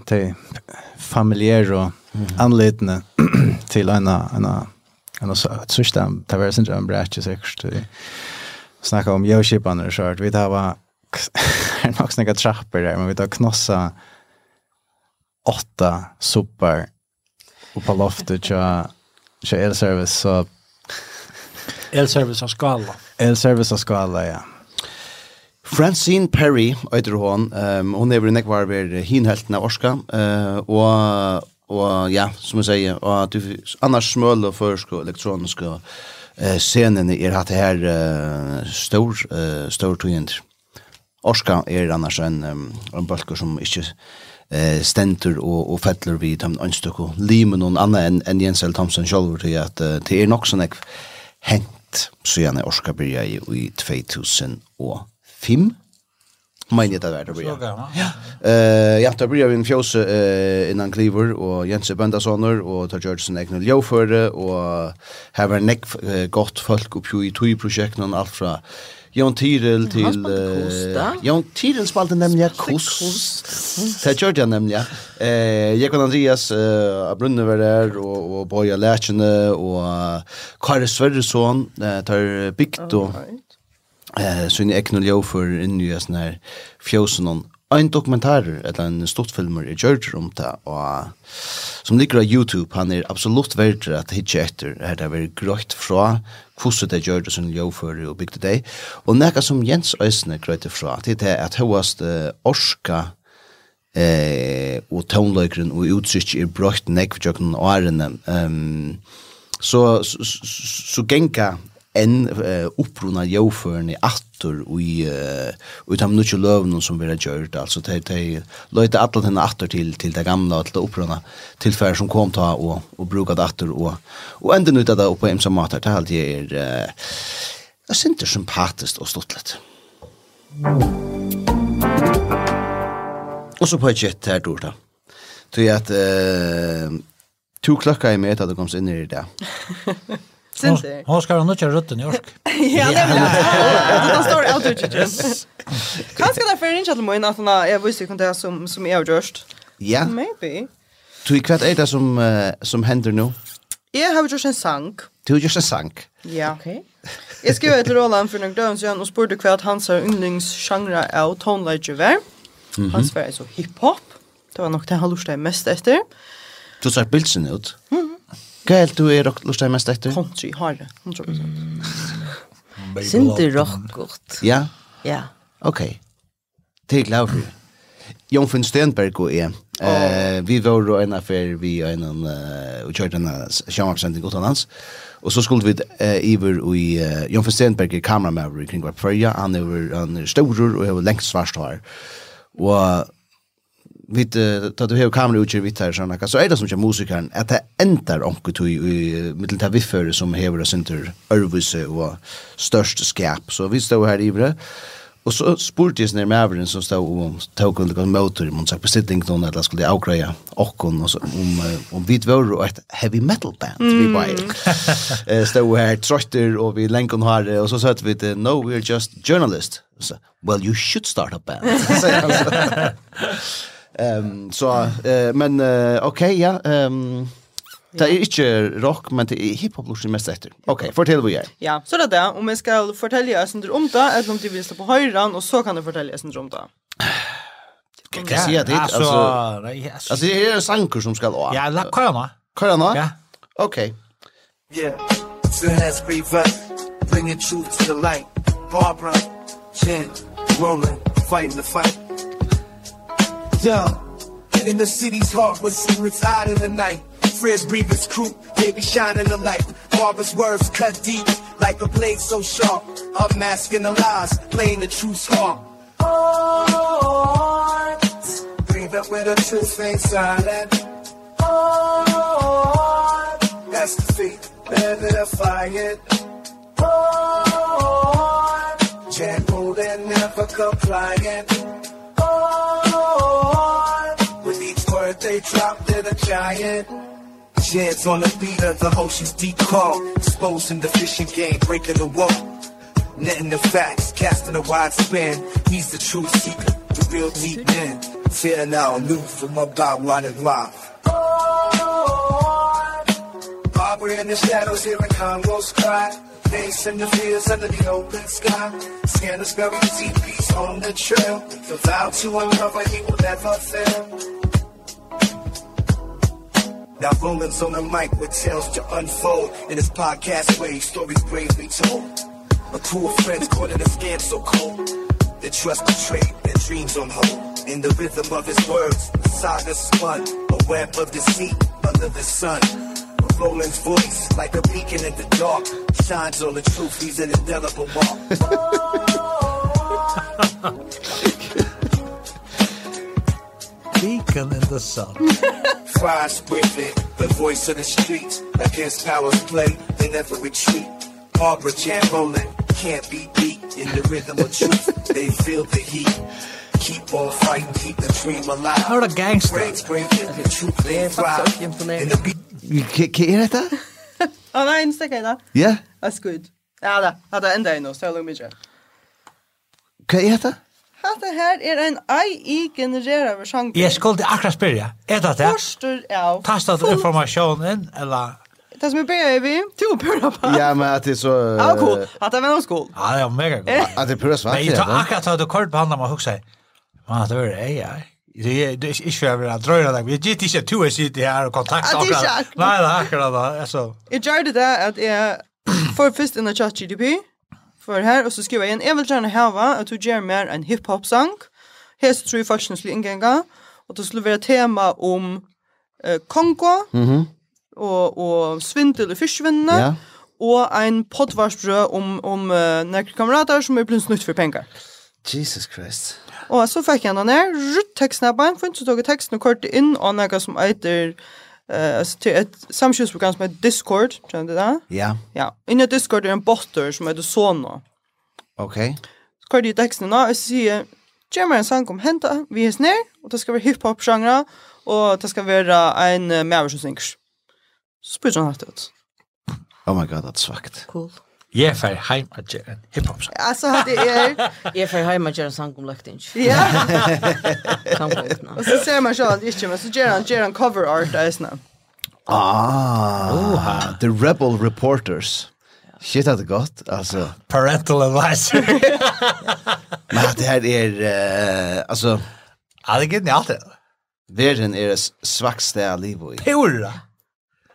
till familjär och anledning (clears throat) till en en en så system. det var sen en branch säkert. Snacka om Yoship och sånt. Vi tar var också (laughs) några trappor där men vi tar knossa åtta sopar på loftet tja, tja elservice så elservice av skala. Elservice av skala ja. Francine Perry øyder hon um, hun er nek var ved hinhelten av Orska uh, og og ja som jeg sier og du annars smøl og førsk og elektronisk og uh, scenen er hatt her uh, stor uh, stor tøyend Orska er annars en um, en bølger som ikke eh stenter og og fettler við tam einstøkku limen og anna enn en Jens L. Thomsen sjálvur til at uh, det er nok sånn hent så gjerne orska byrja i, i 2005 Men det där det blir. Ja. Eh jag tar börja en fjós eh innan Cleaver och Jens Bendasoner och tar Georgeson Egner Leo för och har en neck gott folk upp i två projekt och allt från Jon Tyrell till eh, Jon Tyrell spalten nämligen kost. Det gjorde jag nämligen. Eh Jakob Andreas eh Brunne var där och och Boja Lärchene och Karl Sverresson eh, tar bikt och eh så ni eknoljo för en ny sån här fjosen en dokumentar eller en stortfilmer i George om det, og som ligger av YouTube, han er absolutt verdt at hitje etter, her det er grøyt fra hvordan det gjør det som ljøvfører og bygde det. Og nekka som Jens Øysene grøyte fra, det er at høyast uh, orska eh, og tånløykeren og utsikt er brøyt nekk for jøkken og ærene. Um, så, så, så, så genka enn uh, upprona jøvføren i attor og i uh, de nødvendige løvene som vi har gjort. Altså, de, de løyte alle henne attor til, til det gamle, og til det opprona tilfære som kom ta og, og bruka det attor Og, og enda ut av det på emsa mater, det er alltid er, uh, jeg synes det er sympatisk og stått litt. Og så på et kjett her, Dorta. Tror jeg at uh, to klokka i meg etter at du kom inn i det. (laughs) Sinter. Hon ska ha köra rutten i ork. (laughs) Ja, det vill jag. Det står out of just. Kanske därför är inte att mina att jag visste kunde jag som som är just. Ja. Maybe. Du kvart är det som som händer nu. Jag har just en sank. Du har en sank. Ja. Okej. (laughs) Jag skrev till Roland för några dagar sedan och spurgade kvart hans yndlingsgenre av tonleger. Hans var så hiphop. Det var nog det han lustade mest efter. Du sa bildsen ut. Mhm. Hva helt du er rock deg mest etter? Country, har det, 100%. Sinti rock godt. Ja? Ja. Ok. Til Lauri. Jonfinn Stenberg og jeg. Eh, vi var og en affær, vi og en og kjørte en sjamaksending utenlands. Og så skulle vi uh, iver i uh, Jonfinn Stenberg er kameramaver kring hver prøya. Han er, han er staurer og har lengst svarst her. Og vid att du har kamera ut vid här såna så är det som jag musikern att det ändar onku i mitten där vi för som har det center överse och störst skap. Så vi står här ivre och så sportis jag när Mavericks som stod om tog under motor man sa på sitting att eller skulle avkräja och och så om om vi var ett heavy metal band vi var eh stod här trötter och vi lenkon har och så sa vi no we're just journalists. Well you should start a band (laughs) Ehm så men uh, okej ja ehm Det er ikke rock, men det er hiphop lusjen mest etter. Ok, fortell hva jeg. Ja, så det er det. Om jeg skal fortelle jeg sender om det, eller om du vil stå på høyren, og så kan du fortelle jeg sender om det. Kan jeg si det? Altså, altså, det er sanker som skal også. Ja, la kørene. nå? Ja. Ok. Yeah, so has fever, bringing truth to the light. Barbara, Jen, Roland, fighting the fight down. In the city's heart was secrets out in the night. Fresh breathers crew, they be shining the light. Barber's words cut deep, like a blade so sharp. Unmasking the lies, playing the true scar. Breathe up with a truth ain't silent. Art, that's the fate, better to fight it. Oh, gentle and never compliant. Art, they dropped it a giant Jams on the beat of the ocean's deep call Exposing the fishing game, breaking the wall. Netting the facts, casting a wide span. He's the true seeker, the real deep man. Fear now, new from about one and life. We're in the shadows hearing Congo's cry. Facing the fears under the open sky. Scan the spell, we see peace on the trail. The vow to uncover, he will never fail. Now Roland's on the mic with tales to unfold. In his podcast way, stories bravely told. A crew of friends caught in a scam so cold. Their trust betrayed, their dreams on hold. In the rhythm of his words, the saga spun. A web of deceit under the sun. Roland's voice, like a beacon in the dark. Shines on the truth, he's an indelible mark. (laughs) Beacon in the sun. (laughs) prize quickly the voice of the streets against powers play they never retreat Barbara Chamberlain can't be beat in the rhythm of truth they feel the heat keep on fighting keep the dream alive how the gangster breaks breaking the truth lands right in the beat Kan detta? Å nei, en stäcka da. Ja? That's good. Ja, det. Det enda är nog så det mye. Kan jag detta? Hatta her er ein AI generera við sjangur. Eg skuldi akkurat spyrja. Er det det? Forstur av. Tastat informationen eller Det som vi börjar vi, to pura på. Ja, men at det er så... (laughs) Ja, cool. Att det var någon skol. Ja, det var mega cool. At det er pura (laughs) svart. Men jeg tar akkurat at du kort på handen och huxar. Man, det var det, ja. Det är inte för att jag dröjer dig. Jag gick inte till att sitta här och kontakta akkurat. Nej, det är akkurat. Jag gjorde det at jag får först in i ChatGPT för här och så skriver jag en jag vill gärna att du ger mer en hiphop sång. Här så tror jag faktiskt skulle ingänga och det skulle vara tema om eh, Kongo mm och, och svindel och fiskvinner. Ja og en pottvarsbrød om, om uh, nekker kamerater som er blitt snutt for penger. Jesus Christ. Og så fikk jeg den her, rutt tekstsnappen, for så tog jeg teksten og kortet inn, og några som eiter eh alltså till ett samskjutprogram som heter Discord, känner du det? Ja. Ja, inne Discord är en botter som heter Sono. Okej. Okay. Så kör du texten då och säger Gemma en sang om henta, vi är snär och det ska vara hiphop genre och det ska vara en uh, mer som synger. Så han hatt ut. Oh my god, that's fucked. Cool. Jeg (laughs) er ferdig heim at gjøre en hiphop-sang. Altså, det er... Jeg fer hjemme og gjøre en sang om løkting. Ja. (laughs) Og så ser man selv at ikke, men så gjør han, gjør han cover art av sånn. Ah, The Rebel Reporters. Shit, det er godt, altså. Parental advisor. (laughs) Men det her er, uh, altså... Ja, det er genialt det. Verden er svakste av livet. Pura!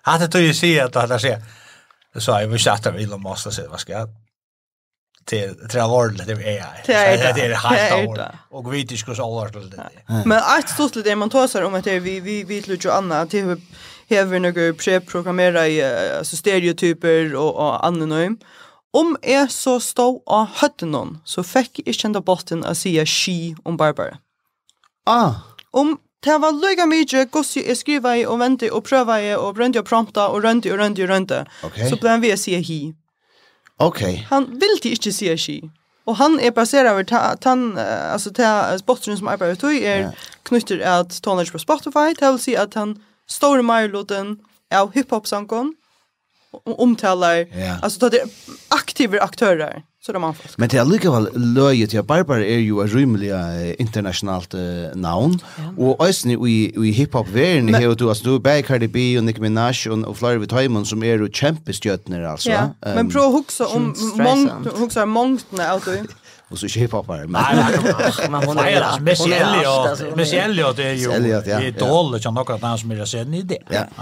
Hatt det tog jo si at det her sier, Så jag vill chatta med Elon Musk och säga vad ska jag till till allvarligt det är AI. Det är helt hårt och vi tycker så allvarligt det. Men att stort det man tar sig om att vi vi vi vill ju anna till hur några preprogrammera i alltså stereotyper och och anonym. Om är så stå och hötten någon så fick jag inte botten att säga she om Barbara. Ah. Om Det var lika mycket gossi jag skriva i och vänta och pröva i och brøndi och prompta och rönte och røndi och røndi. Okay. Så blev han ved å hi. Ok. Han vill inte ikke si hi. Og han är baseret över tan, alltså ta sportrun som arbetar ut i, er knytter att tonage på Spotify, det vil att han står i meirloten av hiphop-sangen, omtalar, yeah. altså det aktiva aktörer så det man folk. Men det är lika väl löje till Barbara är ju en rymlig internationellt uh, namn och ösni i i hiphop världen här du alltså du Baker Cardi B och Nicki Minaj och, och Florida Timon som är ju kämpestjötner alltså. Ja. Men pro huxa om mångt huxa mångt när alltså Och så hiphopare. Men men hon är Missy Elliot. Missy Elliot är ju idol som något annat som jag ser ni det.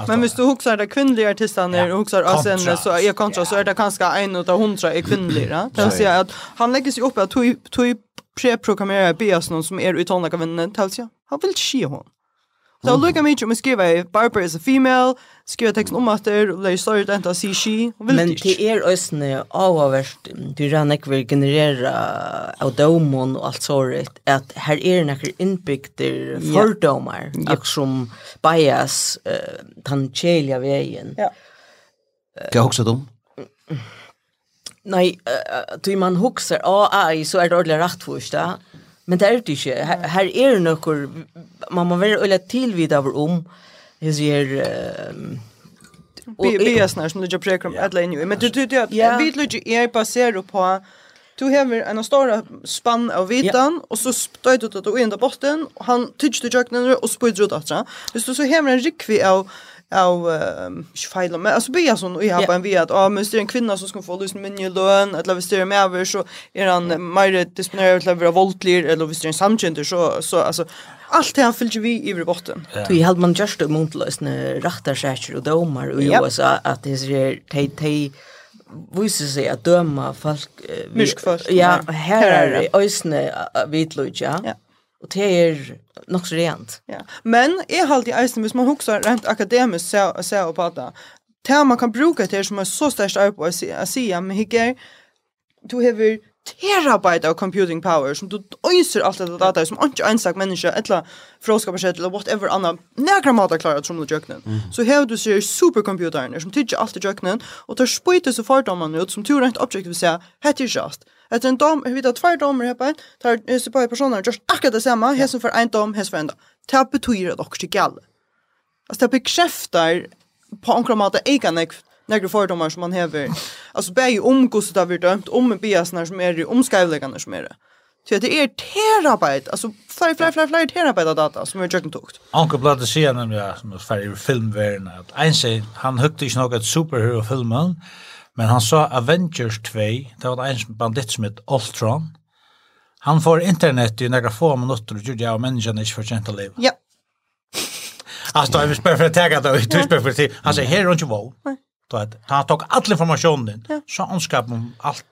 Men visst du huxar det kvinnliga artisterna och huxar och sen så är kontra så är det kanske en utav 100 är kvinnliga. Det vill säga att han lägger sig upp att tog tog preprogrammera bias någon som är utan några vänner tals jag. Han vill se hon. Så so, lukka mig om jag skriver Barbara is a female, skriver texten om att det är lägger större inte att säga she. Men det er ösne avavärst, du rann inte vill generera av dömon och allt såret, att här är några inbyggda fördomar, yeah. och som bias, uh, tantjeliga vägen. Ja. Kan jag också dem? Nej, uh, du man huxar, ah, så är det ordentligt rätt först, Men det er det ikke. Her, her er noe, man må være øyne tilvidt over om, jeg sier, uh, Bias Biasnar som du gjør preker om alle inni. Men du du, du, ja. vi lykker er baseret på Du har en stor spann av vitan, yeah. og så støyt du at du er inn botten, og han tykker du jøkkenen og spyrer ut at Hvis du så har en rikvi av av ikke feil, men altså blir jeg sånn, og jeg har bare en vi at, ah, men hvis det er en kvinne som skal få lyst min mye løn, eller hvis det er med over, så er han mer disponeret til å være voldelig, eller hvis det er en samkjenter, så, så altså, allt det han fyller vi i botten. Du Tog held man just muntlösne rattarsäker og domar i yep. USA at det er te te viser seg at döma folk uh, vi, Ja, her er det, här är ösne vitlöja. Ja. Och det är nok så rent. Ja. Men jeg har alltid eisen, hvis man huxar rent akademiskt så så på det. Det man kan bruka til som är så störst upp och säga men higer du har terabyte av computing power som du øyser allt dette data som inte ensak människa eller fråskapet eller whatever annan några mata klarar som du jöknen. Mm. Så här du ser supercomputern som tycker alt i jöknen och tar spøyte så fordommene man ut som tur rent objektivt säga hette just. Etter en dom, vi tar tvær domer her på en, tar hese på personer, gjørs akkurat det samme, hese for en dom, hese for en dom. Det betyr at dere ikke alle. Altså, det bekreftar på omkring måte egen några fördomar som man hever. Altså, bär ju om hur det har vært dømt, om biasene som er, det, om skrivläggarna som er. det. Så det er terabyte, altså, flere, flere, flere, flere terabyte av data som er jöken tukt. Anke Blatte nemlig, ja, som er ferdig i filmvärlden, att en sier, han høyte ikke noe et superhero-filmen, Men han sa Avengers 2, det var en bandit som hette Ultron. Han får internet i några få minutter og gjorde jag och menneskene ikke fortjent å leve. Ja. Alltså, jag vill spela for å täga det och jag vill for å si, Han sier, her er hon ikke vår. Nej då att han tog all informationen så anskap om allt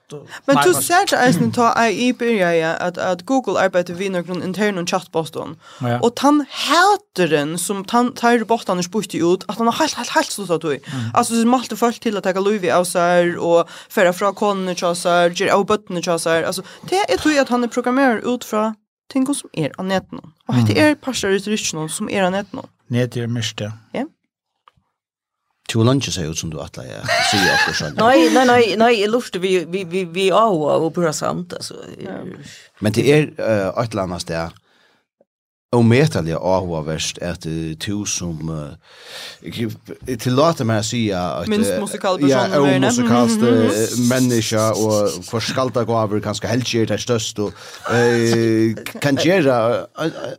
Men du ser det är ta i börja att att Google arbetar vid någon intern chatbot ja. och han heter den som han tar bort han bort ut att han har helt helt helt så att du alltså så malte folk till att ta Louis av så här och föra från konen och så här ger och button och alltså det är ju att han är programmerad ut från ting som är av nätet och det är parsar ut någon som är av nätet Nätet är mest. Ja. Tu lunch så ut som du att jag (laughs) ser jag också. Nej, nej, nej, nej, jag lustar vi vi vi vi är och på samt alltså. Men det är ett annat ställe ometaliga avhåverst att du som uh, tillåter mig att säga att minst musikal person ja, och musikalt människa och förskalta gaver ganska helt ger det störst och kan göra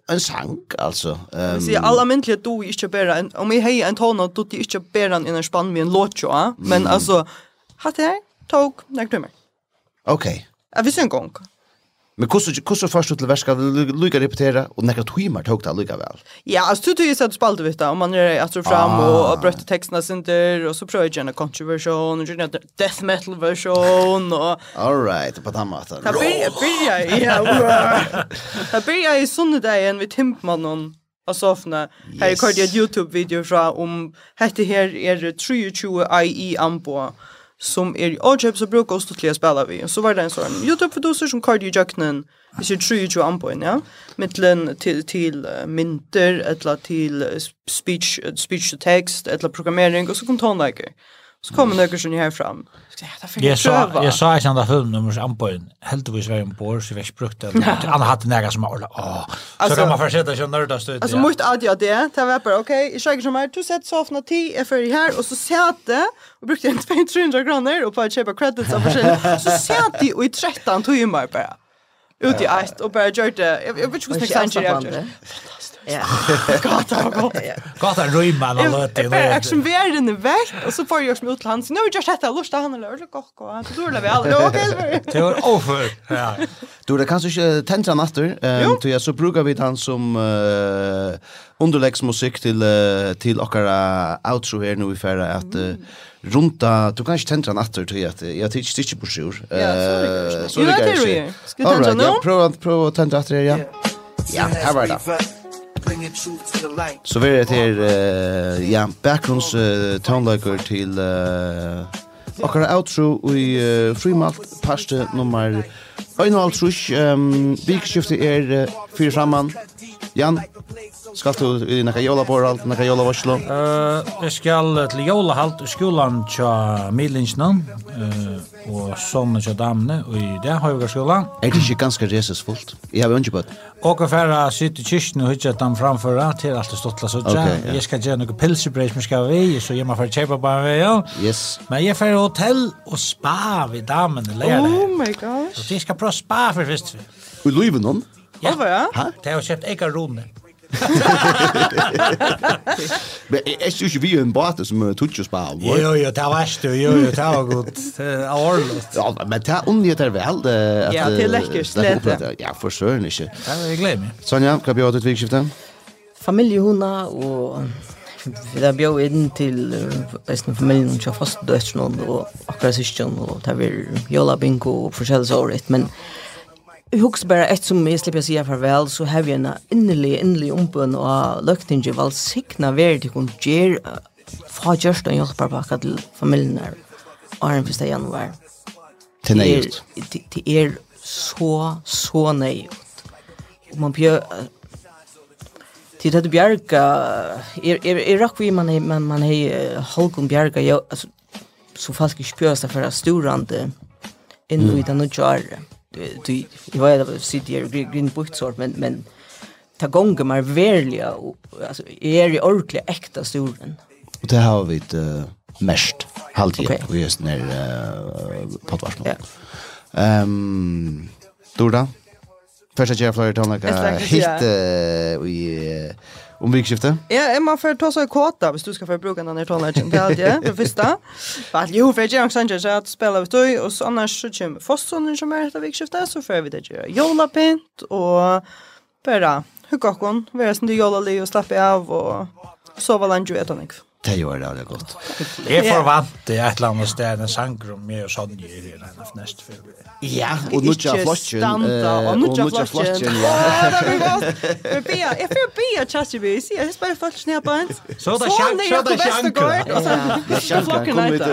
en sang alltså um, så alla myntliga du inte bara en, om jag hej en tona du inte bara en en spann med en låt men alltså hade jag tog när du okej okay. Jag visste en gång. Men hvordan hvordan fast til verska lukka repetera og nekra timar tok det lukka vel. Ja, altså du tycker att du spalte vet om man gör alltså fram och och brötte texterna sönder och så prövar jag en kontroversion och en death metal version och All right, på den Ta Kan bli bli ja. Kan bli i sundagen vid timpmannen av sofna. Här kör jag YouTube video fra om hette her er 23 IE ambo som er i Orchep som bruker oss til å spille vi. Så var det en sånn Youtube-fidoser som Cardi Jöknen i sin 23 anpoen, ja. Mittlen til uh, mynter, etla til speech, speech to text, etla programmering og så kom tonläger. Så kommer några som här fram. Jag sa jag sa att han film nummer som helt Heldigvis var en bor så vi brukt det. Han hade några som alla åh. Så kan man försätta sig nörda stöd. Alltså mot att jag det ta var bara okej. Jag säger som här du sett så ofta ti är för här och så satte och brukte inte 300 kronor och på att köpa credits av forskjellig, Så satt i och i 13 timmar bara. Ut i ett och bara det, jag vet inte hur snägt han gjorde. Ja. (laughs) Gata var gott. Gata rymma när låt Jag Jag action värden är väck och så får jag smut utland. Så Nu just detta lust han eller eller gott och han tror det väl. Okej. Det var over. Ja. Du det kanske inte tända master. Ehm så jag så brukar vi han som eh underläggsmusik till till ochkara outro här nu i färra att runta du kan inte tända natter till att jag tycker stitch på sjur. Eh så det kanske. Ska tända nu? Prova prova tända natter ja. Ja, här var det bring it to the light. Så vi er til, uh, ja, bakgrunns uh, tonelager til uh, akkara outro i uh, frimalt parste nummer 1,5 um, vikskiftet er uh, fyrir saman Jan? Skal du i nekka jolaborhalt, nekka jolavarslo? Uh, jeg skal til jolahalt i skolan tja Milinsna uh, og sånne tja damne og i det har jeg skolan. Er det ikke ganske resesfullt? Jeg har ikke bøtt. Og jeg færre sitte i kyrkene og hytter dem framføra til alt det stottla så tja. Okay, yeah. Jeg skal gjøre noen pilsebrei som jeg skal vi, så jeg må færre kjeipa bare vi, ja. Yes. Men jeg færre hotell og spa vid damene leir. Oh my gosh. Så jeg skal prøve spa for først. Og i Løyvenon? Ja. Oh, ja. Det har jeg kjøpt eka rone. Men jeg synes ikke vi er en båte som tog tutsi på alvor. Jo, jo, det var verst, jo, jo, det var godt. Det er årligt. Ja, men det er ondgjett her vel. Ja, det er lekkert, slett. Ja, for søren ikke. Det er glemme. Sonja, hva bjør du til vikskiftet? Familiehona og vi da bjør inn til resten av familien og fast dødsnån og akkurat syskjøn og det er jola bingo og forskjellig såret, men... Mm Jeg husker bare et som jeg slipper å si farvel, så har vi en innelig, innelig ombøn og løktinge valgsikna verd til hun gjør fra Gjørst og hjelperpakka til familien her, og den 1. januar. Til nei ut. Det er så, så nei. Og man bjør, til dette bjerga, er er, er rakk vi man er, man, man er Holgun bjerga, så falsk ikke bjørsta for storande inn i den nødjaret du jag var sitter jag grinn bukt sort men men ta gånga mer verliga alltså är i ordentliga äkta stolen. Och det har vi uh, mest halt okay. och just när uh, potvarsmål. Ehm ja. um, Dorda Första jag får ta några uh, i uh, om vikskiftet? Ja, jeg må få ta så i kåta hvis du skal få bruke den her tonelagen til alt, ja, for det første. For jo, for jeg gjør også ikke at spiller vi tog, og så annars så kommer Fossonen som er etter vikskiftet, så får vi det gjøre jolapint, og bare hukka okkon, være sånn til jolali og slappe av, og sove langt landju etter ikv. Det gjør det, det er godt. (laughs) Jeg får vant forvante et eller annet sted en sanger om meg og sånn i her neste film. Ja, og nå tja flotjen. Og nå tja flotjen, (laughs) ja. det blir godt. Jeg får be av Tjatjevi, jeg sier, jeg spør folk sned på en. Så da sjanker. Ja, (laughs) sjanker. Kom ut.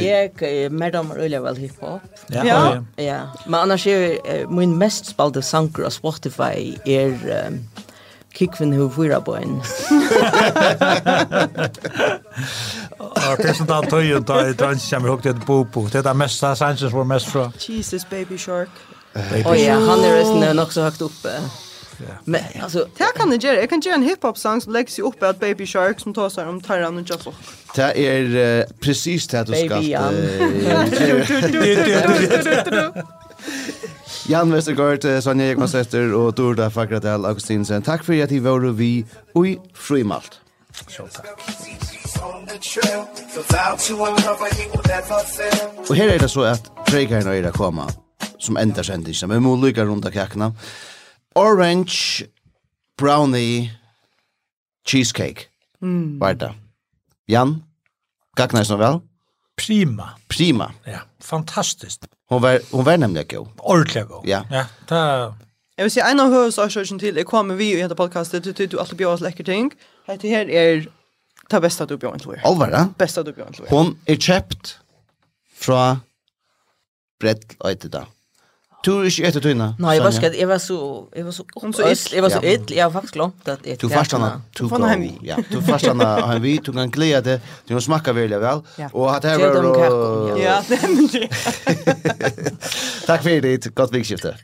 Jeg mer damer øyler vel hiphop. Ja. Men annars er min mest spalte sanger av Spotify er... Um, Kikvin hur fyra på Og Och det som tar töjen tar i trans kommer ihåg det på. Det är mest Sanchez var mest fra. Jesus baby shark. Och ja, han är resten nog så högt uppe. Ja. Men alltså det kan det göra. Jag kan göra en hiphop sång som läggs ju upp att Baby Shark som tar sig om Tyrann och Jaffo. Det är uh, precis det du ska. Baby. Jan Westergaard, Sonja Jekmansæster og Dorda Fagradal Augustinsen. Takk for at I var vi i frimalt. Så takk. Og her er det så at preikerne er det koma, som enda sendingen, men må lykke rundt av kakene. Orange brownie cheesecake. Mm. Var det? Jan, kakene er så vel? Prima. Prima. Ja, fantastiskt. Hon var hon var nämligen god. Ordentligt god. Ja. Ja, ta Jag vill säga en av huvudsakerna till är kommer vi i hela podcastet du du alltid bjöd oss läcker ting. Det här är ta bästa du bjöd till. Alvara? Bästa du bjöd till. Hon är köpt från Brett Leitedal. Du er ikke etter tøyna? Nej, jag var skad. Jag var så jag var så hon så ill. Jag var så ill. Jag har faktiskt glömt att det. Du förstår Du får hem. Ja, du förstår när han vi tog en det. Du måste smaka väl väl. Och att det var Ja, det er nämligen. Takk for det. Godt vikskifte.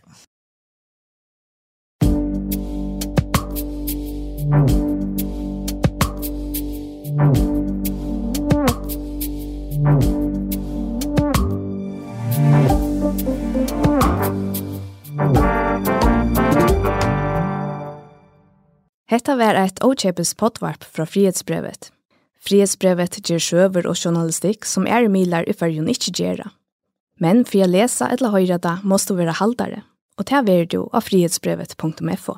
Hetta var eit ochepes potvarp fra frihetsbrevet. Frihetsbrevet ger sjøver og journalistikk som er milar i fyrjun ikkje gjerra. Men for å lese eller høyre da, måste du være haldare, og det er du av frihetsbrevet.fo.